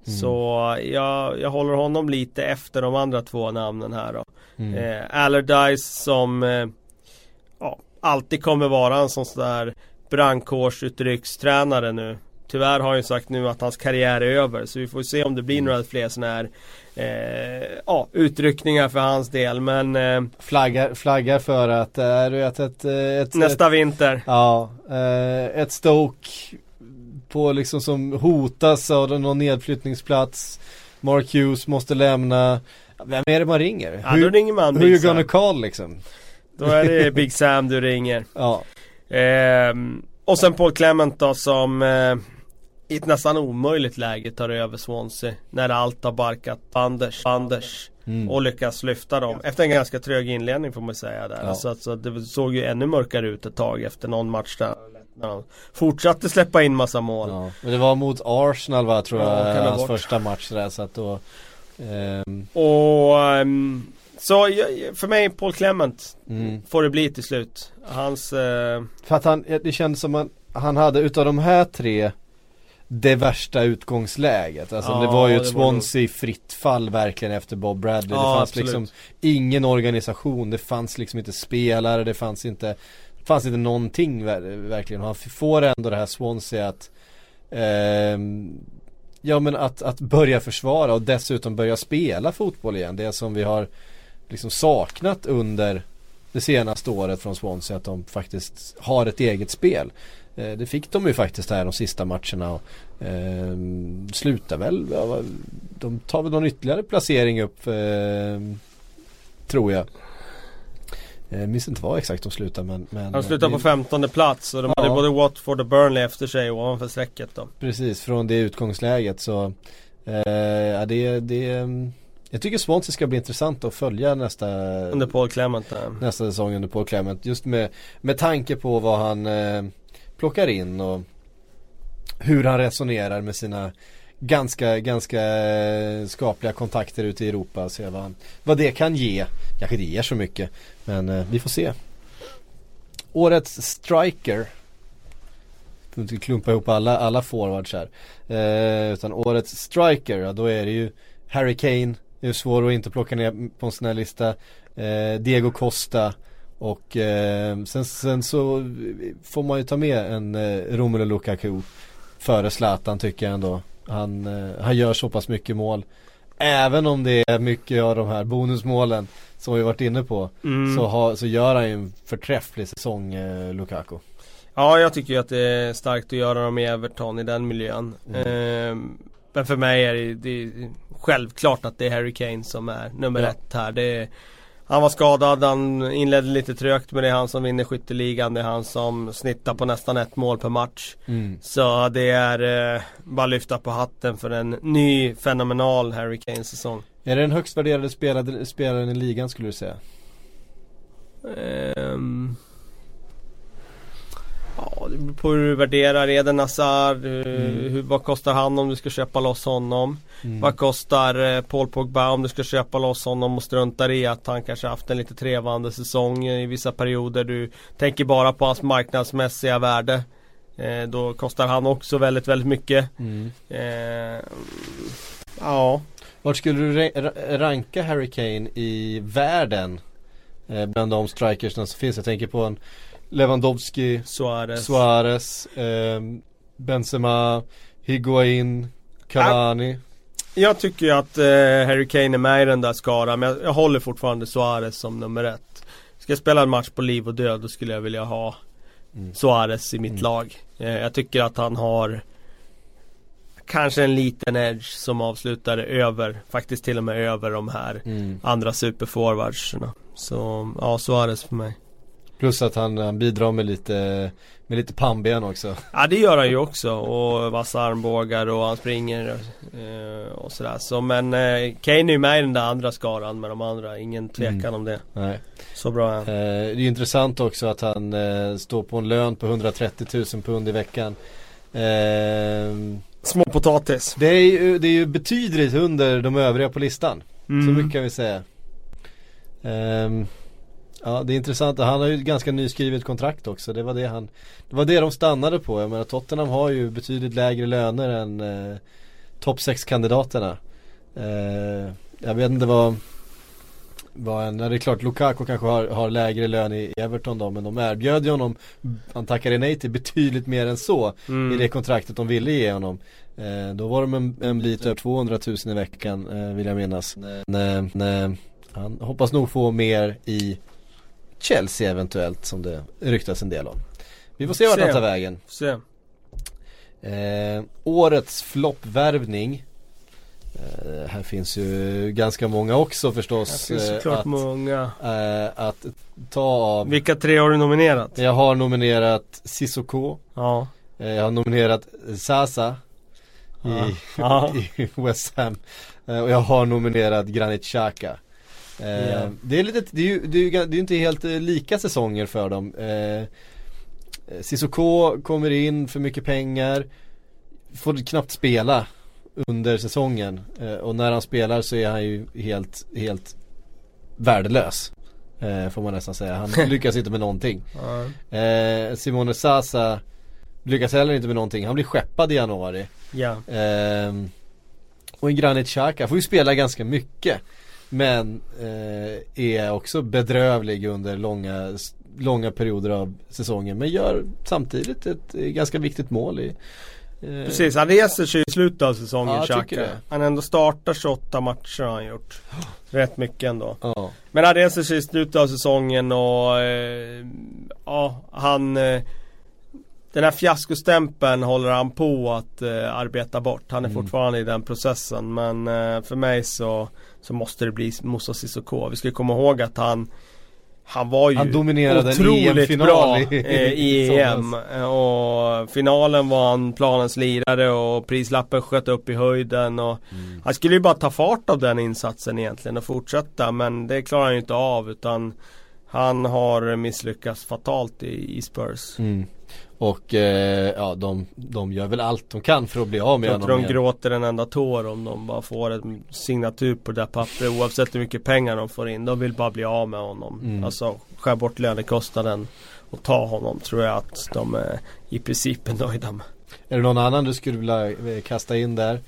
Så jag, jag håller honom lite efter de andra två namnen här då. Mm. Eh, Allardyce som eh, ja, alltid kommer vara en sån där brandkårsutryckstränare nu. Tyvärr har han ju sagt nu att hans karriär är över så vi får se om det blir några fler sådana här eh, ja, utryckningar för hans del. Men eh, flaggar, flaggar för att är ett, ett, ett, nästa ett, vinter. Ja, eh, ett Stoke på liksom som hotas av någon nedflyttningsplats. Mark Hughes måste lämna. Vem är det man ringer? Ja, då ringer man who Big you gonna call liksom? Då är det Big Sam du ringer. *laughs* Ja, Ehm, och sen Paul Clement då som eh, i ett nästan omöjligt läge tar över Swansea. När allt har barkat Anders, Anders Mm. och lyckas lyfta dem. Efter en ganska trög inledning får man säga där. Ja. Så, att- så att det såg ju ännu mörkare ut ett tag efter någon match där. När de fortsatte släppa in massa mål. ja. Men det var mot Arsenal va, tror Ja, jag, hans varit. första match där så att då ehm, Och ehm, så för mig Paul Clement mm. får det bli till slut. Hans eh, För att han, det kändes som att han hade utav de här tre det värsta utgångsläget. Alltså Ja, det var ju ett Swansea fritt fall verkligen efter Bob Bradley. Ja, det fanns absolut. liksom ingen organisation, det fanns liksom inte spelare, det fanns inte det fanns inte någonting ver- verkligen. Och han får ändå det här Swansea att ehm, Ja men att, att börja försvara och dessutom börja spela fotboll igen. Det som vi har liksom saknat under det senaste året från Swansea att de faktiskt har ett eget spel. Eh, det fick de ju faktiskt här de sista matcherna och eh, slutar väl, de tar väl någon ytterligare placering upp eh, tror jag. Jag minns inte vad exakt de slutar men, men Han slutar på det- 15 plats och de hade Ja. både Watford och Burnley efter sig ovanför strecket då. Precis, från det utgångsläget så eh, ja, det, det Jag tycker Swansea ska bli intressant att följa nästa Under Paul Clement där. nästa säsong under Paul Clement. Just med, med tanke på vad han eh, plockar in och hur han resonerar med sina ganska, ganska eh, skapliga kontakter ute i Europa. Se vad, han, vad det kan ge. Kanske inte ger så mycket, men eh, vi får se. Årets striker. Får inte klumpa ihop alla, alla forwards här. Eh, utan årets striker, ja, då är det ju Harry Kane. Det är svårt att inte plocka ner på en sån här lista. Eh, Diego Costa. Och eh, sen, sen så får man ju ta med en eh, Romelu Lukaku före Zlatan tycker jag ändå. Han, eh, han gör så pass mycket mål. Även om det är mycket av de här bonusmålen som vi varit inne på. Mm. Så, har, så gör han ju en förträfflig säsong eh, Lukaku. Ja, jag tycker ju att det är starkt att göra dem i Everton i den miljön. Mm. Ehm, men för mig är det, det självklart att det är Harry Kane som är nummer Ja. ett här. Är, han var skadad, han inledde lite trögt men det är han som vinner skytteligan. Det är han som snittar på nästan ett mål per match. Mm. Så det är eh, bara lyfta på hatten för en ny fenomenal Harry Kane-säsong. Är det den högst värderade spelaren i ligan skulle du säga? Ehm, ja, det beror på hur du värderar Eden Hazard. Hur, Mm. hur, vad kostar han om du ska köpa loss honom? Mm. Vad kostar eh, Paul Pogba om du ska köpa loss honom och struntar i att han kanske haft en lite trevande säsong i vissa perioder. Du tänker bara på hans marknadsmässiga värde. Eh, då kostar han också väldigt, väldigt mycket. Mm. Eh, ja. Vart skulle du ra- ra- ranka Harry Kane i världen? Eh, bland de strikersna som finns. Jag tänker på en Lewandowski, Suarez. Suarez, eh, Benzema, Higuain, Cavani. Jag tycker ju att eh, Harry Kane är med i den där skaran men jag, jag håller fortfarande Suarez som nummer ett. Ska jag spela en match på liv och död då skulle jag vilja ha Mm. Suarez i mitt Mm. lag. Eh, jag tycker att han har Kanske en liten edge som avslutar över, faktiskt till och med över de här Mm. andra superforwardsarna. Så ja, Suarez för mig. Plus att han, han bidrar med lite, med lite pannben också. Ja det gör han ju också och vassa armbågar och han springer eh, och sådär. Så men eh, Kane är ju med i den där andra skaran med de andra, ingen tvekan Mm. om det. Nej. Så bra är han. Eh, det är intressant också att han eh, står på en lön på 130 000 pund i veckan. Eh, Små potatis. det, är ju, det är ju betydligt under de övriga på listan. Så Mm. mycket kan vi säga. Ehm, ja det är intressant, han har ju ett ganska nyskrivet kontrakt också. Det var det han Det var det de stannade på. Jag menar Tottenham har ju betydligt lägre löner än eh, topp 6 kandidaterna. Eh, jag vet inte vad vad en, det är klart Lukaku kanske har, har lägre lön i Everton då men de erbjöd ju honom Han tackade nej till betydligt mer än så Mm. i det kontraktet de ville ge honom. Eh, då var de en, en bit över 200 000 i veckan eh, vill jag minnas. Nej, nej, han hoppas nog få mer i Chelsea eventuellt som det ryktas en del om. Vi får se vart han tar vägen. Se. Eh, årets floppvärvning. Eh, här finns ju ganska många också förstås. finns eh, såklart att, många. eh, att ta av. Vilka tre har du nominerat? Jag har nominerat Sissoko. Ja. Eh, Jag har nominerat Sasa i, Ja. *laughs* i West Ham. Eh, Och jag har nominerat Granit Xhaka. Ja. Det är lite, det är ju, det är ju, det är ju inte helt eh, lika säsonger för dem. Eh, Sissoko kommer in för mycket pengar. Får knappt spela under säsongen. Eh, och när han spelar så är han ju helt, helt värdelös. Eh, får man nästan säga. Han *laughs* lyckas inte med någonting. Eh, Simone Sasa lyckas heller inte med någonting. Han blir skeppad i januari. ja. Ehm, och en Granit Xhaka får ju spela ganska mycket. Men eh, är också bedrövlig under långa, långa perioder av säsongen. Men gör samtidigt ett eh, ganska viktigt mål i eh, Precis, han reser sig i slutet av säsongen Ja, Xhaka. Han ändå startar 28 matcher har han gjort. Rätt mycket ändå. Ja, Men han reser sig i slutet av säsongen och eh, ja, han eh, Den här fiaskostämpeln håller han på att eh, arbeta bort. Han är Mm. fortfarande i den processen men för mig så Så måste det bli Moussa Sissoko. Vi ska komma ihåg att han Han var ju Han dominerade en otroligt EM-final bra i- eh, EM Och finalen var han planens lirare och prislappen sköt upp i höjden och Mm. Han skulle ju bara ta fart av den insatsen egentligen och fortsätta men det klarar han ju inte av utan Han har misslyckats fatalt i, i Spurs. Mm. Och eh, ja, de, de gör väl allt de kan för att bli av med Jag tror honom de gråter en enda tår om de bara får en signatur på det där pappret oavsett hur mycket pengar de får in. De vill bara bli av med honom. Mm. Alltså skär bort lönekostnaden och ta honom tror jag att de är i princip är nöjda med. Är det någon annan du skulle vilja eh, kasta in där?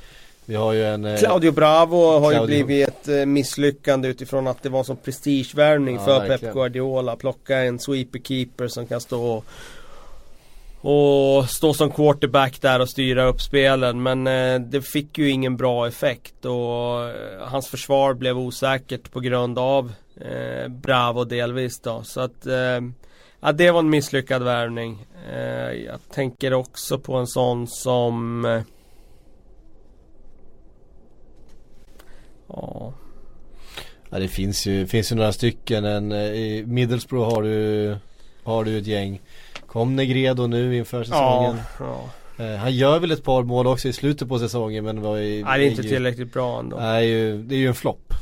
Vi har ju en eh, Claudio Bravo har Claudio. ju blivit ett eh, misslyckande utifrån att det var en sån prestigevärvning Ja, för verkligen. Pep Guardiola. Plocka en sweeper keeper som kan stå och, och stå som quarterback där och styra upp spelen. Men eh, det fick ju ingen bra effekt och eh, hans försvar blev osäkert på grund av eh, Bravo delvis då. Så att eh, Ja det var en misslyckad värvning. Eh, jag tänker också på en sån som eh, Ja Ja det finns ju, finns ju några stycken. En, eh, I Middlesbrough har du, har du ett gäng. Kom Negredo nu inför säsongen. Ja, ja. Eh, han gör väl ett par mål också i slutet på säsongen men var i, Nej, det är inte ju- tillräckligt bra ändå. Nej, ju, det är ju en flopp.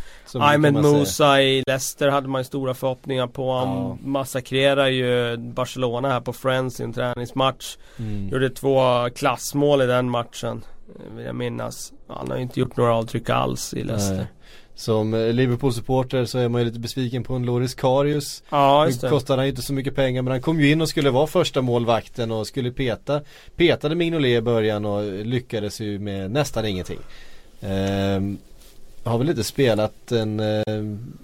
man säga. Musa i Leicester hade man ju stora förhoppningar på. Han Ja. massakrerar ju Barcelona här på Friends i en träningsmatch. Mm. Gjorde två klassmål i den matchen. eh, Vill jag minnas. Han har ju inte gjort några avtryck alls i Leicester. Nej. Som eh, Liverpool-supporter så är man ju lite besviken på en Loris Karius. Ja, just Nu det. kostade han ju inte så mycket pengar men han kom ju in och skulle vara första målvakten och skulle peta Petade Mignolet i början och lyckades ju med nästan ingenting. Ehm, har väl inte spelat en, eh,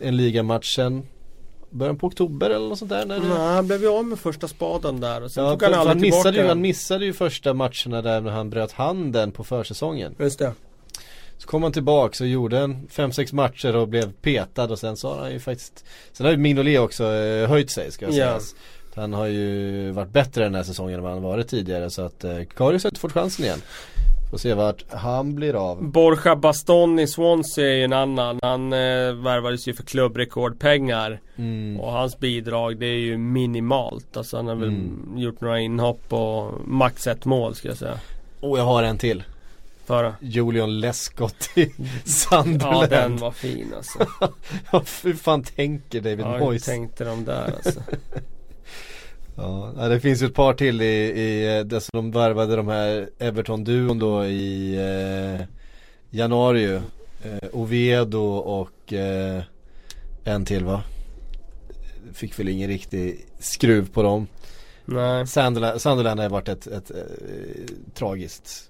en ligamatch sen början på oktober eller något sånt där? När det... Nej, han blev ju av med första spaden där och sen Ja, tog han aldrig han, missade ju, han missade ju första matcherna där när han bröt handen på försäsongen. Just det. Så kom han tillbaks och gjorde en 5-6 matcher och blev petad och sen så har han ju faktiskt Sen har ju Mignolet också eh, höjt sig ska jag säga Ja. Han har ju varit bättre den här säsongen än vad han varit tidigare så att eh, Karius har inte fått chansen igen Får se vart han blir av Borja Baston i Swansea är ju en annan. Han eh, värvades ju för klubbrekordpengar. mm. Och hans bidrag det är ju minimalt. Alltså han har väl Mm. gjort några inhopp och max ett mål ska jag säga. Och jag har en till Förra. Julian Lescott i *laughs* Ja Sunderland den var fin alltså. *laughs* Ja, Hur fan tänker David Ja, Moyes? tänkte de där alltså. *laughs* Ja, ja, det finns ju ett par till i, i eh, det som de värvade de här Everton-duon då i eh, januari ju. Eh, Oviedo och eh, en till va? Fick väl ingen riktig skruv på dem. Nej. Sunderland, Sunderland har varit ett, ett, eh, tragiskt,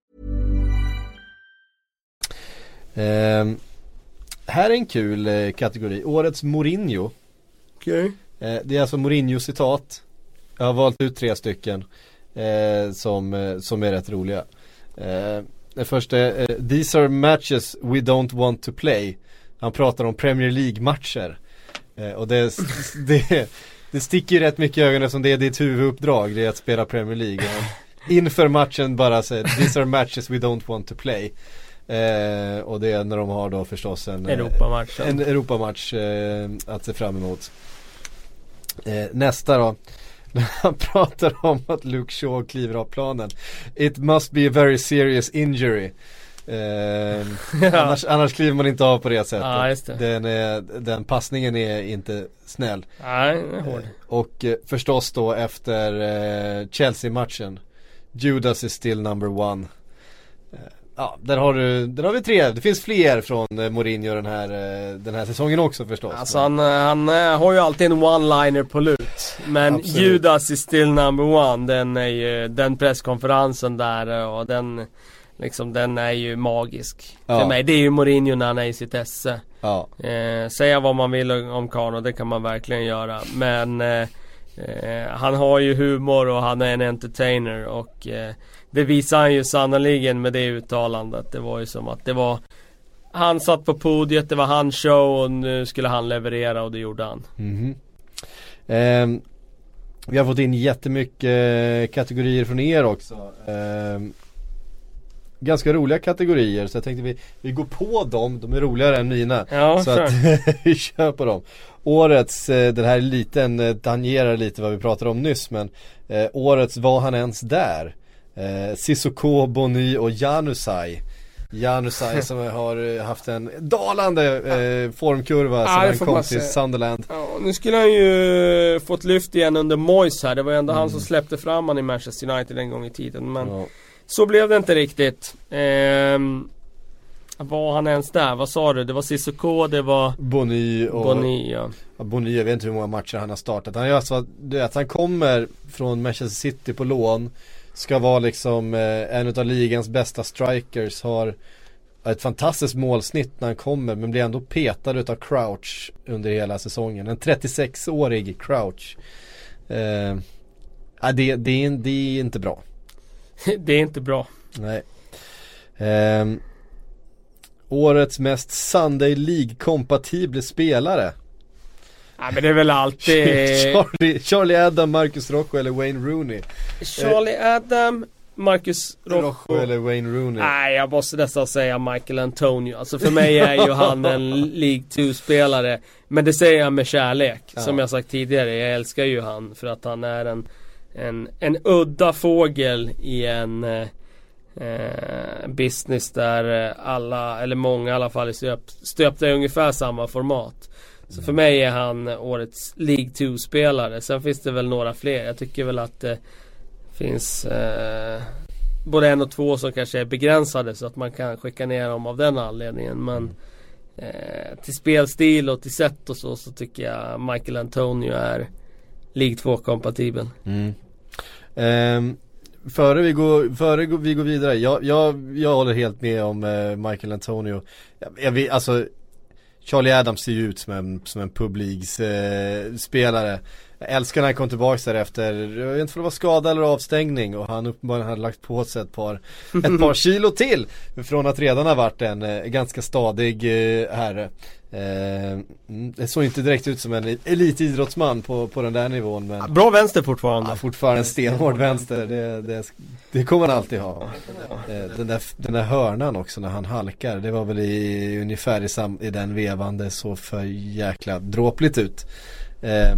Ehm, här är en kul eh, kategori, Årets Mourinho. Okej. Eh, det är alltså Mourinho-citat. Jag har valt ut tre stycken eh, som, eh, som är rätt roliga. Eh, det första är eh, These are matches we don't want to play. Han pratar om Premier League-matcher. Eh, och det, *laughs* det, det sticker ju rätt mycket i ögonen som det är ditt huvuduppdrag, det är att spela Premier League. Och *laughs* Inför matchen bara säger These are matches we don't want to play. Eh, och det är när de har då förstås en eh, Europamatchen. en Europamatch eh, att se fram emot. Eh, nästa då. *laughs* Han pratar om att Luke Shaw kliver av planen. It must be a very serious injury. Eh, *laughs* annars, annars kliver man inte av på det sättet. Just det. Den, är, den passningen är inte snäll. Nej, den är hård. Och eh, förstås då efter eh, Chelsea-matchen. Judas is still number one. Ja, där har du, där har vi tre. Det finns fler från eh, Mourinho den här, eh, den här säsongen också förstås. Alltså han, eh, han har ju alltid en one-liner på lut. Men Absolut. Judas is still number one. Den är ju, den presskonferensen där och den Liksom den är ju magisk. Ja. För mig, det är ju Mourinho när han är i sitt esse. Ja, Eh, säga vad man vill om Kano, det kan man verkligen göra. Men eh, han har ju humor och han är en entertainer och eh, det visar han ju sannoliken med det uttalandet. Det var ju som att det var Han satt på podiet, det var hans show och nu skulle han leverera och det gjorde han. Mhm. Ehm, vi har fått in jättemycket eh, kategorier från er också. Ehm, ganska roliga kategorier så jag tänkte vi, vi går på dem, de är roligare än mina. Ja, så att *laughs* vi kör på dem. Årets, eh, den här är liten, eh, tangerar lite vad vi pratade om nyss men eh, Årets var han ens där? Eh, Sissoko, Bony och Janusaj. Janusaj *laughs* som har eh, haft en dalande eh, formkurva sedan han kom till. Sunderland. Ja, nu skulle han ju fått lyft igen under Moyes här. Det var ju ändå han Mm. som släppte fram han i Manchester United en gång i tiden. Men Ja. så blev det inte riktigt. Ehm, var han ens där? Vad sa du? Det var Cissoko, det var Bony och Boni ja. Bony, jag vet inte hur många matcher han har startat. Han är alltså, du vet, han kommer från Manchester City på lån. Ska vara liksom eh, en av ligans bästa strikers. Har ett fantastiskt målsnitt när han kommer men blir ändå petad utav Crouch under hela säsongen. En 36-årig Crouch. Eh, det, det, är, det är inte bra. *laughs* det är inte bra. Nej. Ehm, årets mest Sunday League-kompatibla spelare. Nej men det är väl alltid Charlie, Charlie Adam, Marcus Rocco eller Wayne Rooney. Charlie Adam Marcus Rojo. Rojo eller Wayne Rooney. Nej, jag måste nästan säga Michael Antonio. Alltså för mig är ju han en League 2-spelare. Men det säger jag med kärlek. Ja. Som jag sagt tidigare. Jag älskar ju han för att han är en, en, en udda fågel i en eh, eh, business där eh, alla, eller många i alla fall, är stöpt, stöpta i ungefär samma format. Så för mig är han årets League 2-spelare. Sen finns det väl några fler. Jag tycker väl att det finns eh, både en och två som kanske är begränsade så att man kan skicka ner dem av den anledningen. Men eh, till spelstil och till sätt och så så tycker jag Michael Antonio är League 2-kompatibel. Mm. Um före vi går, före vi går vidare, jag, jag, jag håller helt med om eh, Michael Antonio. Jag, jag alltså Charlie Adams ser ju ut som en, som en publiks eh, spelare. Jag älskar när han kom tillbaka där efter, jag vet inte om det var skada eller avstängning och han uppenbarligen hade lagt på sig ett par, ett par *laughs* kilo till. Från att redan ha varit en eh, ganska stadig eh, herre. Eh, mm, det såg inte direkt ut som en elitidrottsman på, på den där nivån men Bra vänster fortfarande. Ja, fortfarande en stenhård vänster, det, det, det kommer han alltid ha. Eh, Den där, den där hörnan också när han halkar, det var väl i, ungefär i, sam, i den vevande så för jäkla dråpligt ut. Eh,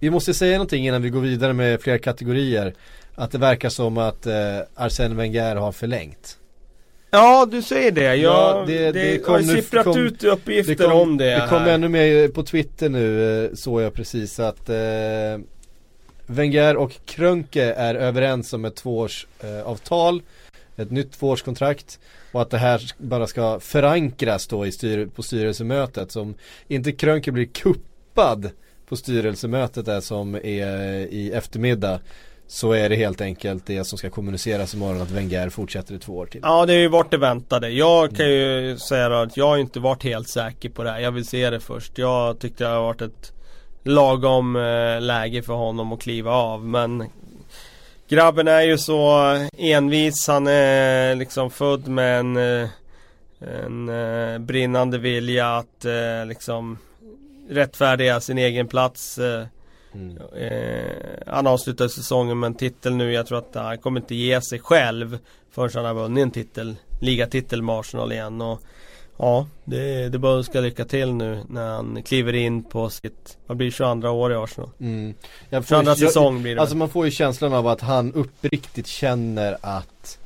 vi måste säga någonting innan vi går vidare med fler kategorier. Att det verkar som att eh, Arsene Wenger har förlängt. Ja, du säger det. Jag, Ja, det, det- det kom har sipprat kom- ut uppgifter Det kom, om det. det kom här. ännu mer på Twitter nu, eh, såg jag precis att eh, Wenger och Krönke är överens om ett tvåårsavtal, eh, ett nytt tvåårskontrakt och att det här bara ska förankras då i styr, på styrelsemötet. Så om inte Krönke blir kuppad på styrelsemötet där som är i eftermiddag så är det helt enkelt det som ska kommuniceras imorgon att Wenger fortsätter i två år till. Ja, det har ju varit det väntade. Jag kan ju säga då att jag har inte varit helt säker på det här. Jag vill se det först. Jag tyckte det har varit ett lagom eh, läge för honom att kliva av. Men grabben är ju så envis. Han är liksom född med en, eh, en eh, brinnande vilja att liksom rättfärdiga sin egen plats. Eh, Mm. Eh, han avslutar säsongen med en titel nu. Jag tror att han kommer inte ge sig själv förrän han har vunnit en titel. Ligatitel med Arsenal igen. Och, ja, det, det bör ska lycka till nu när han kliver in på sitt, vad blir det, 22 år i Arsenal. Mm. Jag 22 jag- säsong blir det. Alltså man får ju känslan av att han uppriktigt känner att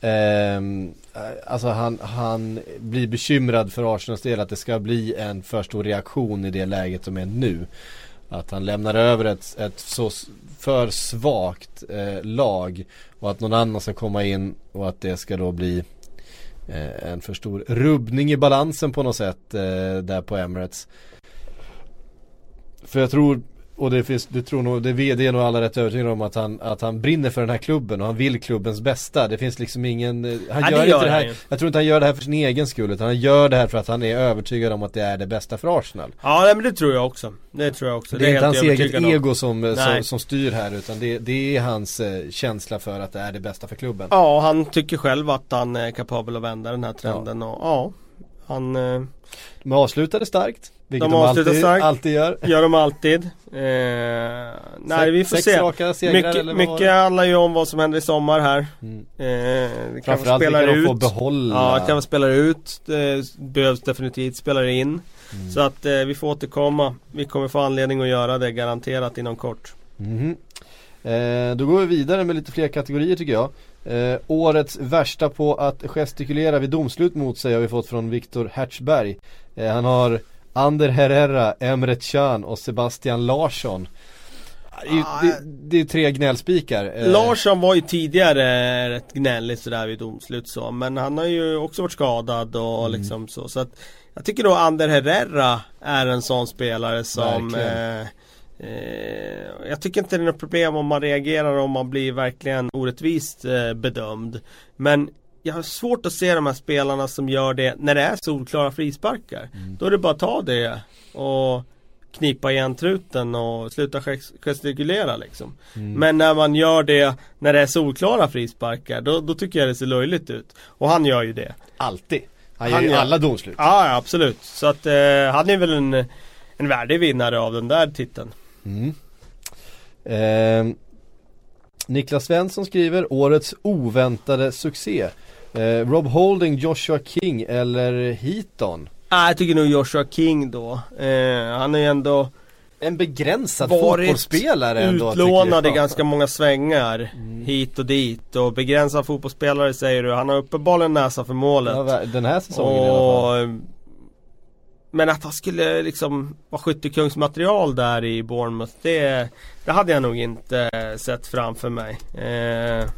ehm, eh, Eh, alltså han, han blir bekymrad för Arsenals del att det ska bli en för stor reaktion i det läget som är nu. Att han lämnar över ett, ett så för svagt eh, lag och att någon annan ska komma in och att det ska då bli eh, en för stor rubbning i balansen på något sätt eh, där på Emirates. För jag tror, och det finns, det tror nog, det det är nog alla rätt övertygade om att han, att han brinner för den här klubben och han vill klubbens bästa. Det finns liksom ingen, eh, han Ja, det gör, gör inte det här, jag tror inte han gör det här för sin egen skull utan han gör det här för att han är övertygad om att det är det bästa för Arsenal. Ja, men det tror jag också. Det tror jag också. Det är, inte hans eget om. ego som, eh, som, som styr här utan det, det är hans eh, känsla för att det är det bästa för klubben. Ja, han tycker själv att han är kapabel att vända den här trenden. Och, ja, han eh, De avslutade starkt, vilket De de, alltid, starkt. alltid gör. gör de alltid. Eh, nej, vi får se. raka segrar eller Mycket, var mycket det? handlar ju om vad som händer i sommar här. Mm. Eh, Framförallt vilka de ut. får behålla. Ja, kan vi spela ut. Det behövs definitivt spela in. Mm. Så att eh, vi får återkomma. Vi kommer få anledning att göra det garanterat inom kort. Mhm. Eh, då går vi vidare med lite fler kategorier tycker jag. Eh, årets värsta på att gestikulera vid domslut mot sig har vi fått från Viktor Hertzberg. Eh, han har Ander Herrera, Emre Can och Sebastian Larsson. Det Ah, Det, det är tre gnällspikar. Eh, Larsson var ju tidigare rätt gnällig sådär vid domslut så. Men han har ju också varit skadad och Mm. liksom så. Så att jag tycker nog Ander Herrera är en sån spelare som eh, eh, Jag tycker inte det är något problem om man reagerar om man blir verkligen orättvist eh, bedömd. Men jag har svårt att se de här spelarna som gör det när det är solklara frisparkar. Mm. Då är det bara att ta det och knipa igen truten och sluta gest- gestikulera liksom. Mm. Men när man gör det när det är solklara frisparkar då, då tycker jag det ser löjligt ut. Och han gör ju det. Alltid. Han, Han gör ju alla domslut. Ja, ja absolut. Så att eh, han är väl en, en värdig vinnare av den där titeln. Mm. Ehm, Niklas Svensson skriver årets oväntade succé. Eh, Rob Holding, Joshua King eller Heaton? Nej, jag tycker nog Joshua King då. Eh, han är ju ändå En begränsad fotbollsspelare ändå utlånad i ganska många svängar. Hit och dit. Och begränsad fotbollsspelare säger du. Han har uppenbarligen näsa för målet. Ja, den här säsongen i alla fall. Men att han skulle liksom vara skyttekungsmaterial där i Bournemouth det, det hade jag nog inte sett framför mig. Eh,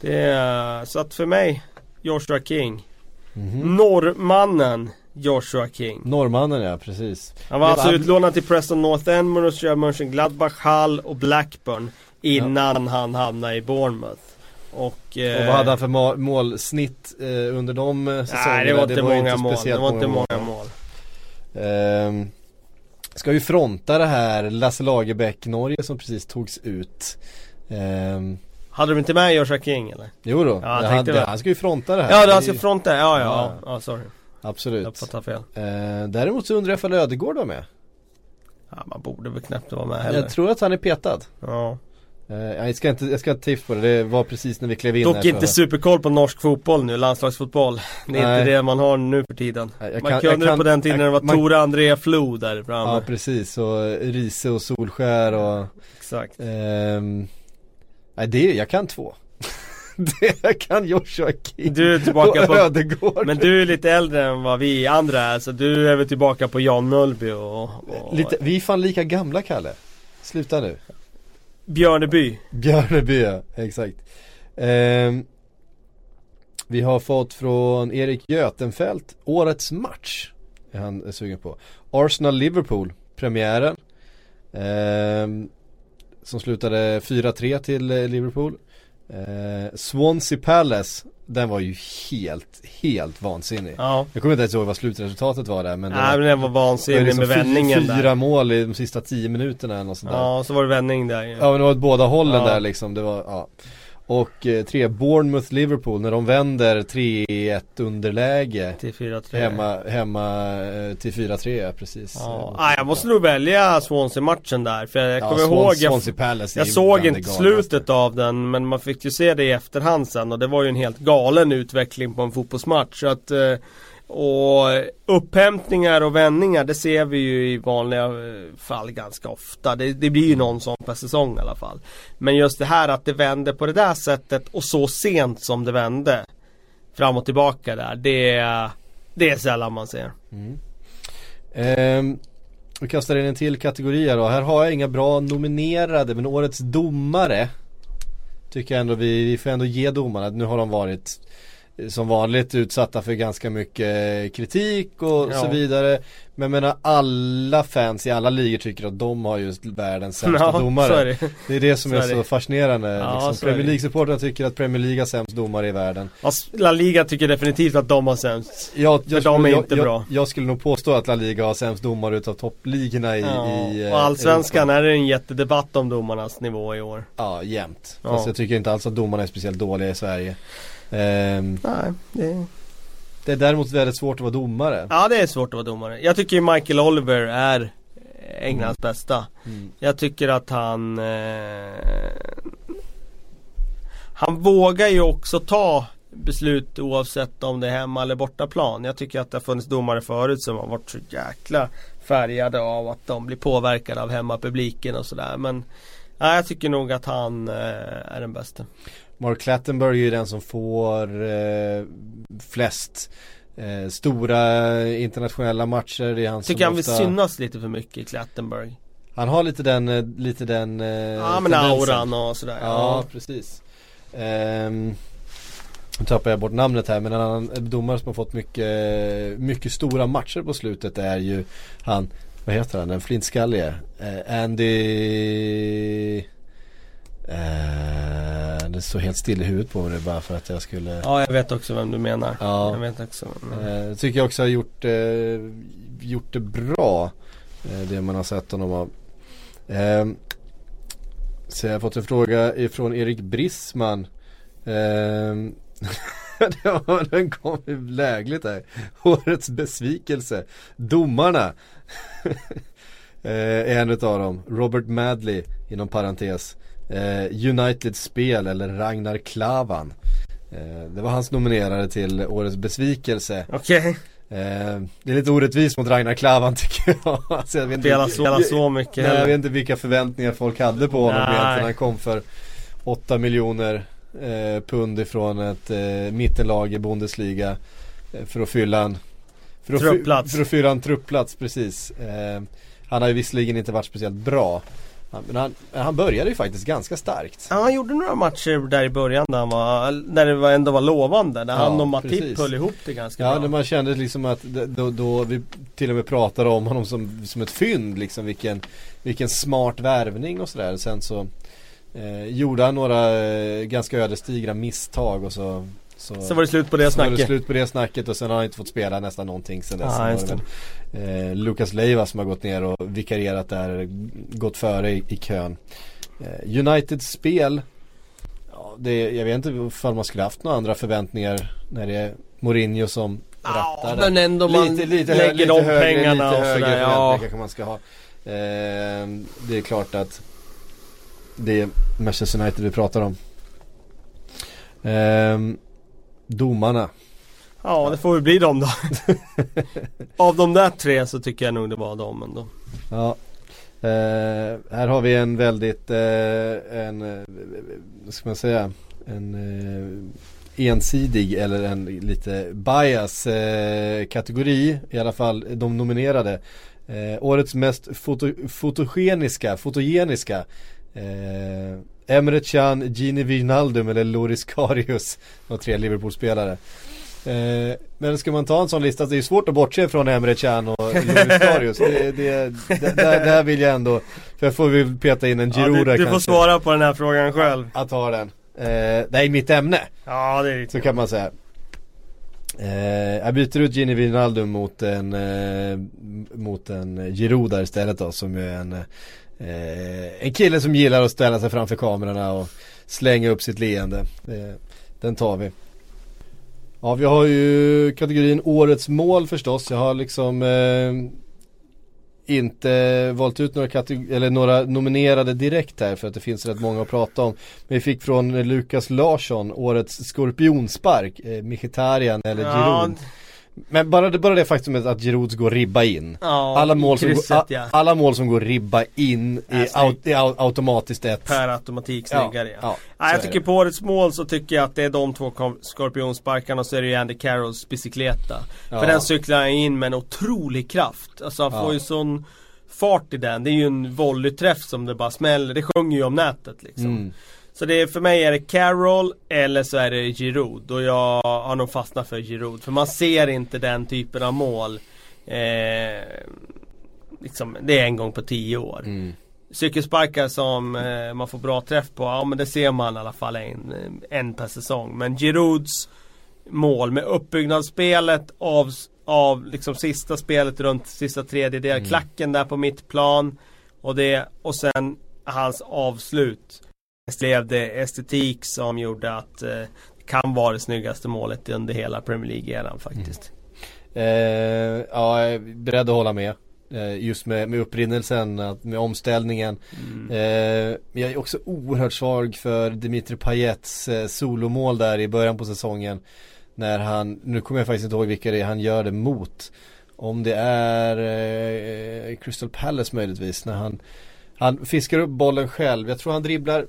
det, så att för mig Joshua King. Mhm. Norrmannen Joshua King. Norrmannen ja, precis. Han var Det alltså var- utlånad till Preston North End, Borussia Mönchengladbach, Hull och Blackburn Innan han hamnade i Bournemouth. Och, eh, Och vad hade han för målsnitt eh, under de eh, säsongerna? Nej det var inte många mål. Det var inte många mål. Ehm, ska ju fronta det här Lasse Lagerbäck Norge som precis togs ut. Ehm, Hade de inte med Joshua King eller? jo då, Ja, jag han, väl. han ska ju fronta det här. Ja, Det- alltså fronten, ja ja, Ja. ja, ja sorry. Jag Absolut. uppfattade fel. Eh, däremot så undrar jag ifall Ödegård var med. Ja, man borde väl knappt vara med heller. Jag tror att han är petad. Ja. Eh, jag ska inte, jag ska inte tiffa på det, det var precis när vi klev in Dock här inte superkoll på norsk fotboll nu, landslagsfotboll. Det är Nej. inte det man har nu för tiden. Jag man kan- kunde jag det kan- på den tiden när det var jag- man- Tore André Flo där framme. Ja precis, och Riese och Solskär och Exakt. ehm, Nej det, jag kan två. *laughs* det, jag kan Joshua King Du är tillbaka på- Ödegård. Men du är lite äldre än vad vi andra är, så du är väl tillbaka på Jan Mölby och, och Lite, vi är fan lika gamla Kalle. Sluta nu. Björneby. Björneby ja, exakt. Eh, vi har fått från Erik Götenfält, årets match. Är han sugen på. Arsenal-Liverpool, premiären. Eh, som slutade 4-3 till eh, Liverpool. Eh, Swansea Palace, den var ju helt, helt vansinnig. Ja. Jag kommer inte ens ihåg vad slutresultatet var där men det Nej men den var det var vansinnig liksom med vändningen fyra där. mål i de sista tio minuterna eller något sånt där. Ja, så var det vändning där. Ja men det var åt båda hållen Ja. där liksom, det var, ja. Och eh, tre, Bournemouth Liverpool när de vänder 3-1 underläge Till 4-3. Hemma, hemma eh, till 4-3 ja, precis Ja, Nej, jag måste nog välja Swansea-matchen där. För jag ja, kommer Swan- ihåg, jag, Swansea Palace jag såg inte slutet av den men man fick ju se det i efterhand sen och det var ju en helt galen utveckling på en fotbollsmatch. Så att, eh, och upphämtningar och vändningar det ser vi ju i vanliga eh, fall ganska ofta. Det, det blir ju någon sån per säsong i alla fall. Men just det här att det vände på det där sättet och så sent som det vände. Fram och tillbaka där. Det, det är sällan man ser. Mm. Ehm, Vi kastar in en till kategori här då. Här har jag inga bra nominerade men årets domare Tycker jag ändå vi, vi får ändå ge domarna. Nu har de varit som vanligt utsatta för ganska mycket kritik och Ja. så vidare. Men jag menar alla fans i alla ligor tycker att de har just världens sämsta Ja, domare. det. Det är det som Så är är så fascinerande. Ja, liksom. så Premier. League-supportrarna tycker att Premier League har sämst domare i världen. Fast La Liga tycker definitivt att de har sämst. Jag, För de är jag, inte jag, bra. Jag, skulle nog påstå att La Liga har sämst domare utav toppligorna i, Ja, i eh, och allsvenskan är det en jättedebatt om domarnas nivå i år. Ja, jämt. Ja. Fast jag tycker inte alls att domarna är speciellt dåliga i Sverige. Ehm, Nej, det... det är däremot väldigt svårt att vara domare. Ja det är svårt att vara domare. Jag tycker Michael Oliver är Englands bästa. Mm. Jag tycker att han eh, Han vågar ju också ta beslut oavsett om det är hemma eller bortaplan. Jag tycker att det har funnits domare förut som har varit så jäkla färgade av att de blir påverkade av hemmapubliken och sådär. Men nej, jag tycker nog att han eh, är den bästa. Mark Clattenburg är ju den som får eh, flest eh, stora internationella matcher. Det är han Tycker han vill ofta, synas lite för mycket i Klattenberg. Han har lite den, eh, lite den eh, Ja men tendensen. auran och sådär. Ja, precis. Ehm, nu tappar jag bort namnet här men en annan domare som har fått mycket, mycket stora matcher på slutet är ju han, vad heter han, den flintskallige? Eh, Andy eh, Det står helt still i huvudet på mig bara för att jag skulle Ja jag vet också vem du menar. Ja. Jag vet också. Mm. Eh, tycker jag också har gjort, eh, gjort det bra. Eh, det man har sett honom av. Eh, så jag har fått en fråga ifrån Erik Brissman. Eh, *laughs* det var- den kom lägligt här. Årets besvikelse. Domarna. *laughs* eh, är en utav dem. Robert Madley inom parentes. Eh, Uniteds spel eller Ragnar Klavan. Eh, det var hans nominerade till Årets besvikelse. Okej. Okay. Eh, det är lite orättvist mot Ragnar Klavan *laughs* tycker jag. alltså, jag vet inte, Spela så, så mycket nej, Jag vet inte vilka förväntningar folk hade på honom egentligen. Han kom för 8 miljoner eh, pund ifrån ett eh, mittenlag i Bundesliga. Eh, för att fylla en för att, truppplats. För att fylla en truppplats, precis. Eh, han har ju visserligen inte varit speciellt bra. Men han, han började ju faktiskt ganska starkt. Ja, han gjorde några matcher där i början där, han var, där det ändå var lovande. Där ja, han och Matip höll ihop det ganska ja, bra. Ja, när man kände liksom att då, då, vi till och med pratade om honom som, som ett fynd liksom. Vilken, vilken smart värvning och sådär. Sen så eh, gjorde han några eh, ganska ödesdigra misstag och så så, så var det slut på det snacket. Så var det slut på det snacket och sen har han inte fått spela nästan någonting sen dess. Ah, sen eh, Lukas Leiva som har gått ner och vikarierat där, gått före i, i kön. Eh, Uniteds spel, ja, det, jag vet inte ifall man skulle haft några andra förväntningar när det är Mourinho som rattar Men ändå man lite, lite lägger lite de högre, pengarna lite och sådär. Ja. kanske man ska ha. Eh, det är klart att det är Manchester United vi pratar om. Um, Domarna. Ja det får väl bli dem då. *laughs* Av de där tre så tycker jag nog det var dem ändå. Ja. Eh, här har vi en väldigt, eh, en, eh, vad ska man säga, en eh, ensidig eller en lite bias eh, kategori. I alla fall de nominerade. Eh, årets mest foto, fotogeniska, fotogeniska Emre Can, Gini Wijnaldum eller Loris Karius. De tre Liverpool-spelare. Eh, men ska man ta en sån lista så är det svårt att bortse från Emre Can och *laughs* Loris Karius. Det, det, det, där, vill jag ändå, för jag får väl peta in en Giroud ja, du, du får svara på den här frågan själv. Att ta den. Eh, det är mitt ämne. Ja det är Så kan man säga. Eh, jag byter ut Gini Wijnaldum mot en, eh, mot en Giroud där istället då som är en Eh, en kille som gillar att ställa sig framför kamerorna och slänga upp sitt leende. Eh, den tar vi. Ja vi har ju kategorin årets mål förstås. Jag har liksom eh, inte valt ut några, eller några nominerade direkt här för att det finns rätt många att prata om. Men vi fick från Lukas Larsson årets skorpionspark, eh, Mkhitaryan eller ja, Giroud. Men bara det, bara det faktumet att Giroud går ribba in. Ja, alla, mål krysset, som går, ja. alla mål som går ribba in är, aut, är automatiskt ett. Per automatik snyggare ja. ja. ja jag tycker på årets mål så tycker jag att det är de två skorpionsparkarna och så är det ju Andy Carrolls bicykleta. För den cyklar in med en otrolig kraft. Alltså han får ju sån fart i den. Det är ju en volleyträff som det bara smäller. Det sjunger ju om nätet liksom. Mm. Så det är, för mig är det Carroll eller så är det Giroud och jag har nog fastnat för Giroud. För man ser inte den typen av mål eh, liksom, Det är en gång på tio år. Mm. Cykelsparkar som eh, man får bra träff på, ja men det ser man i alla fall en, en per säsong. Men Girouds mål med uppbyggnadsspelet av, av liksom sista spelet runt sista tredjedel, mm. klacken där på mittplan och det och sen hans avslut blev det estetik som gjorde att eh, det kan vara det snyggaste målet under hela Premier League-eran faktiskt. Mm. Eh, ja, jag är beredd att hålla med. Eh, just med, med upprinnelsen, med omställningen. Mm. Eh, jag är också oerhört svag för Dimitri Payets eh, solomål där i början på säsongen. När han, nu kommer jag faktiskt inte ihåg vilka det är han gör det mot. Om det är eh, Crystal Palace möjligtvis när han han fiskar upp bollen själv. Jag tror han dribblar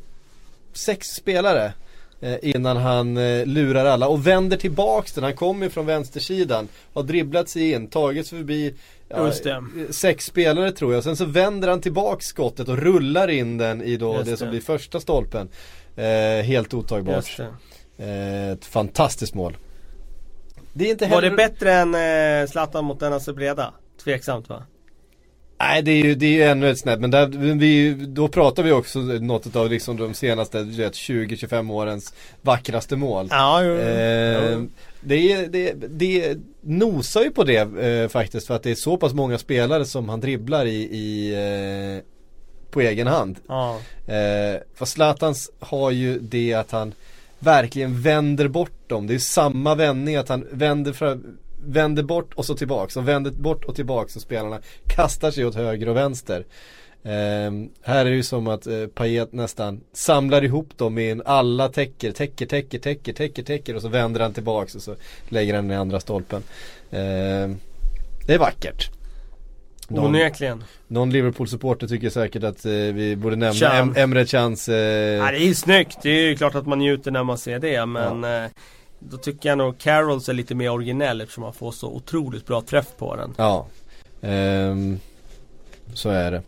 sex spelare eh, innan han eh, lurar alla och vänder tillbaks den. Han kommer från vänstersidan. Har dribblat sig in, tagit sig förbi ja, sex spelare tror jag. Sen så vänder han tillbaks skottet och rullar in den i då Just det som blir första stolpen. Eh, helt otagbart. Eh, ett fantastiskt mål. Det är inte heller... Var det bättre än eh, Zlatan mot denna Breda? Tveksamt va? Nej det är ju, det är ju ännu ett snäpp men där, vi, då pratar vi också något av liksom de senaste 20-25 årens vackraste mål. Ja, jo, eh, jo. Det, det, det nosar ju på det eh, faktiskt för att det är så pass många spelare som han dribblar i, i eh, på egen hand. Ja. Eh, för Zlatans har ju det att han verkligen vänder bort dem. Det är samma vändning att han vänder fram vänder bort och så tillbaks och vänder bort och tillbaks och spelarna kastar sig åt höger och vänster. Ehm, här är det ju som att eh, Payet nästan samlar ihop dem i en alla täcker, täcker, täcker, täcker, täcker, täcker och så vänder han tillbaks och så lägger han den i andra stolpen. Ehm, det är vackert. Någon, Onekligen. någon Liverpool-supporter tycker säkert att eh, vi borde nämna Can. em Emre Chans eh, Ja, det är ju snyggt. Det är ju klart att man njuter när man ser det men eh, Då tycker jag nog Carols är lite mer originell eftersom man får så otroligt bra träff på den. Ja, ehm, så är det.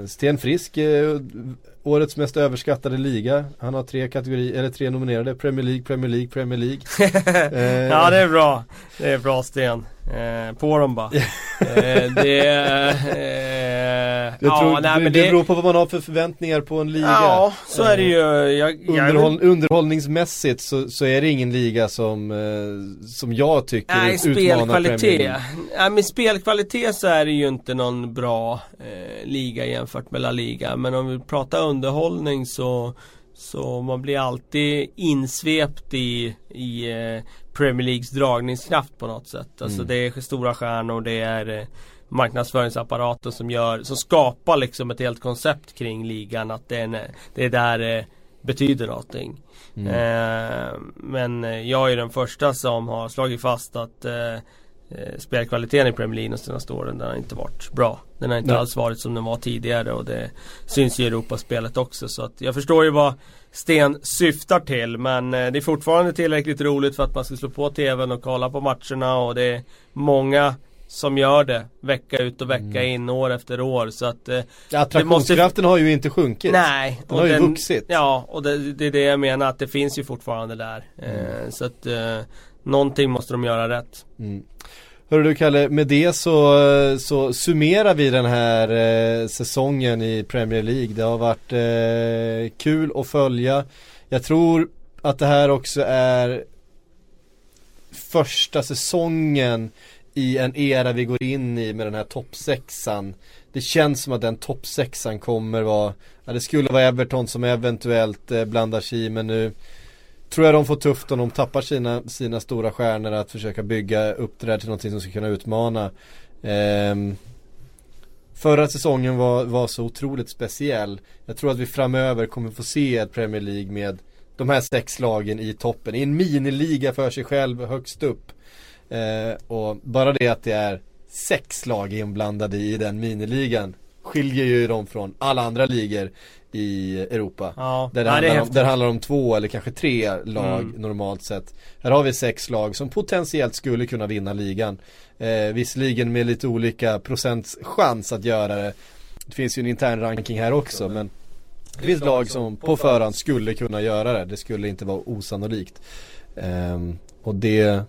Eh, Sten Frisk, eh, årets mest överskattade liga. Han har tre kategorier, eller tre nominerade. Premier League, Premier League, Premier League. *laughs* Eh, Ja det är bra. Det är bra Sten. Eh, på dem bara. *laughs* eh, det eh, jag ja, tror, nej, det, men det det, beror på vad man har för förväntningar på en liga. Ja, så är det ju. Jag, jag, Underhåll, underhållningsmässigt så, så är det ingen liga som, eh, som jag tycker Nej, utmanar Premier spelkvalitet. League. Nej, med spelkvalitet så är det ju inte någon bra eh, liga jämfört med La Liga. Men om vi pratar underhållning så så man blir alltid insvept i, i eh, Premier Leagues dragningskraft på något sätt. Alltså Mm. det är stora stjärnor, det är eh, marknadsföringsapparaten som gör, som skapar liksom ett helt koncept kring ligan. Att det är, det är där det betyder någonting. Mm. Eh, men jag är den första som har slagit fast att eh, eh, spelkvaliteten i Premier League de senaste åren den har inte varit bra. Den har inte Nej. alls varit som den var tidigare och det syns i Europaspelet också. Så att jag förstår ju vad Sten syftar till men eh, det är fortfarande tillräckligt roligt för att man ska slå på TVn och kolla på matcherna och det är många som gör det vecka ut och vecka Mm. in år efter år så att eh, Attraktionskraften har ju inte sjunkit. Nej. Den har ju vuxit. Ja, och det, det är det jag menar att det finns ju fortfarande där. Mm. Eh, så att eh, någonting måste de göra rätt. Mm. Hörru du Kalle, med det så, så summerar vi den här eh, säsongen i Premier League. Det har varit eh, kul att följa. Jag tror att det här också är första säsongen i en era vi går in i med den här toppsexan. Det känns som att den toppsexan kommer vara, ja det skulle vara Everton som eventuellt eh, blandar sig i men nu tror jag de får tufft om de tappar sina, sina stora stjärnor att försöka bygga upp det där till någonting som ska kunna utmana. Ehm, förra säsongen var, var så otroligt speciell. Jag tror att vi framöver kommer få se ett Premier League med de här sex lagen i toppen. I en miniliga för sig själv högst upp. Eh, och bara det att det är sex lag inblandade i den miniligan skiljer ju dem från alla andra ligor i Europa. Ja, Där det, ja, handlar, om, där det handlar om två eller kanske tre lag Mm. normalt sett. Här har vi sex lag som potentiellt skulle kunna vinna ligan. Eh, visserligen med lite olika procents chans att göra det. Det finns ju en intern ranking här också men det finns lag som på förhand skulle kunna göra det. Det skulle inte vara osannolikt. Ehm, och det,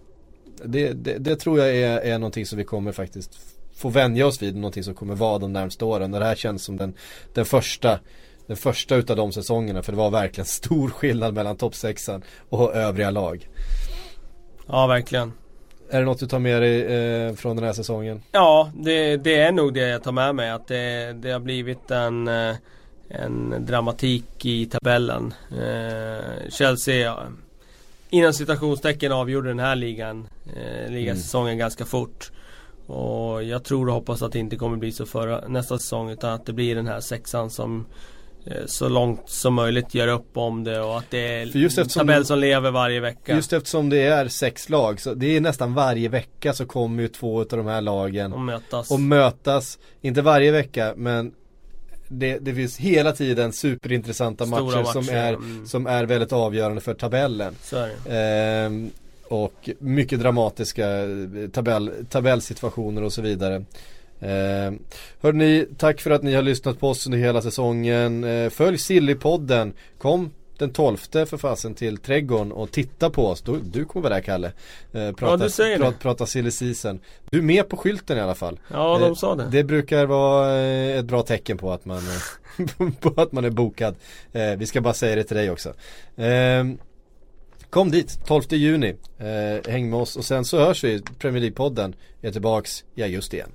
det, det, det tror jag är, är någonting som vi kommer faktiskt få vänja oss vid. Någonting som kommer vara de närmaste åren. Och det här känns som den, den första den första utav de säsongerna för det var verkligen stor skillnad mellan toppsexan och övriga lag. Ja, verkligen. Är det något du tar med dig eh, från den här säsongen? Ja, det, det är nog det jag tar med mig. Att det, det har blivit en, eh, en dramatik i tabellen. Eh, Chelsea, inom citationstecken avgjorde den här ligan, eh, ligasäsongen ganska fort. Och jag tror och hoppas att det inte kommer bli så för nästa säsong utan att det blir den här sexan som så långt som möjligt gör upp om det och att det är en tabell som lever varje vecka. Just eftersom det är sex lag så det är nästan varje vecka så kommer ju två utav de här lagen och mötas. och mötas. Inte varje vecka men det, det finns hela tiden superintressanta Stora matcher, som, matcher, är, mm. som är väldigt avgörande för tabellen. Ehm, och mycket dramatiska eh, tabell, tabellsituationer och så vidare. Ehm, hörni, tack för att ni har lyssnat på oss under hela säsongen. Ehm, följ Sillypodden. Kom den 12 för fasen till Trädgården och titta på oss. Du, du kommer vara där Kalle. Ehm, prata, du säger det. prata, prata silly season. Du är med på skylten i alla fall. Ja, de Eh, sa det. Det brukar vara eh, ett bra tecken på att man, eh, *laughs* på att man är bokad. Eh, Vi ska bara säga det till dig också. Kom dit, 12 juni. Eh, Häng med oss och sen så hörs vi. Premier League-podden är tillbaks i augusti igen.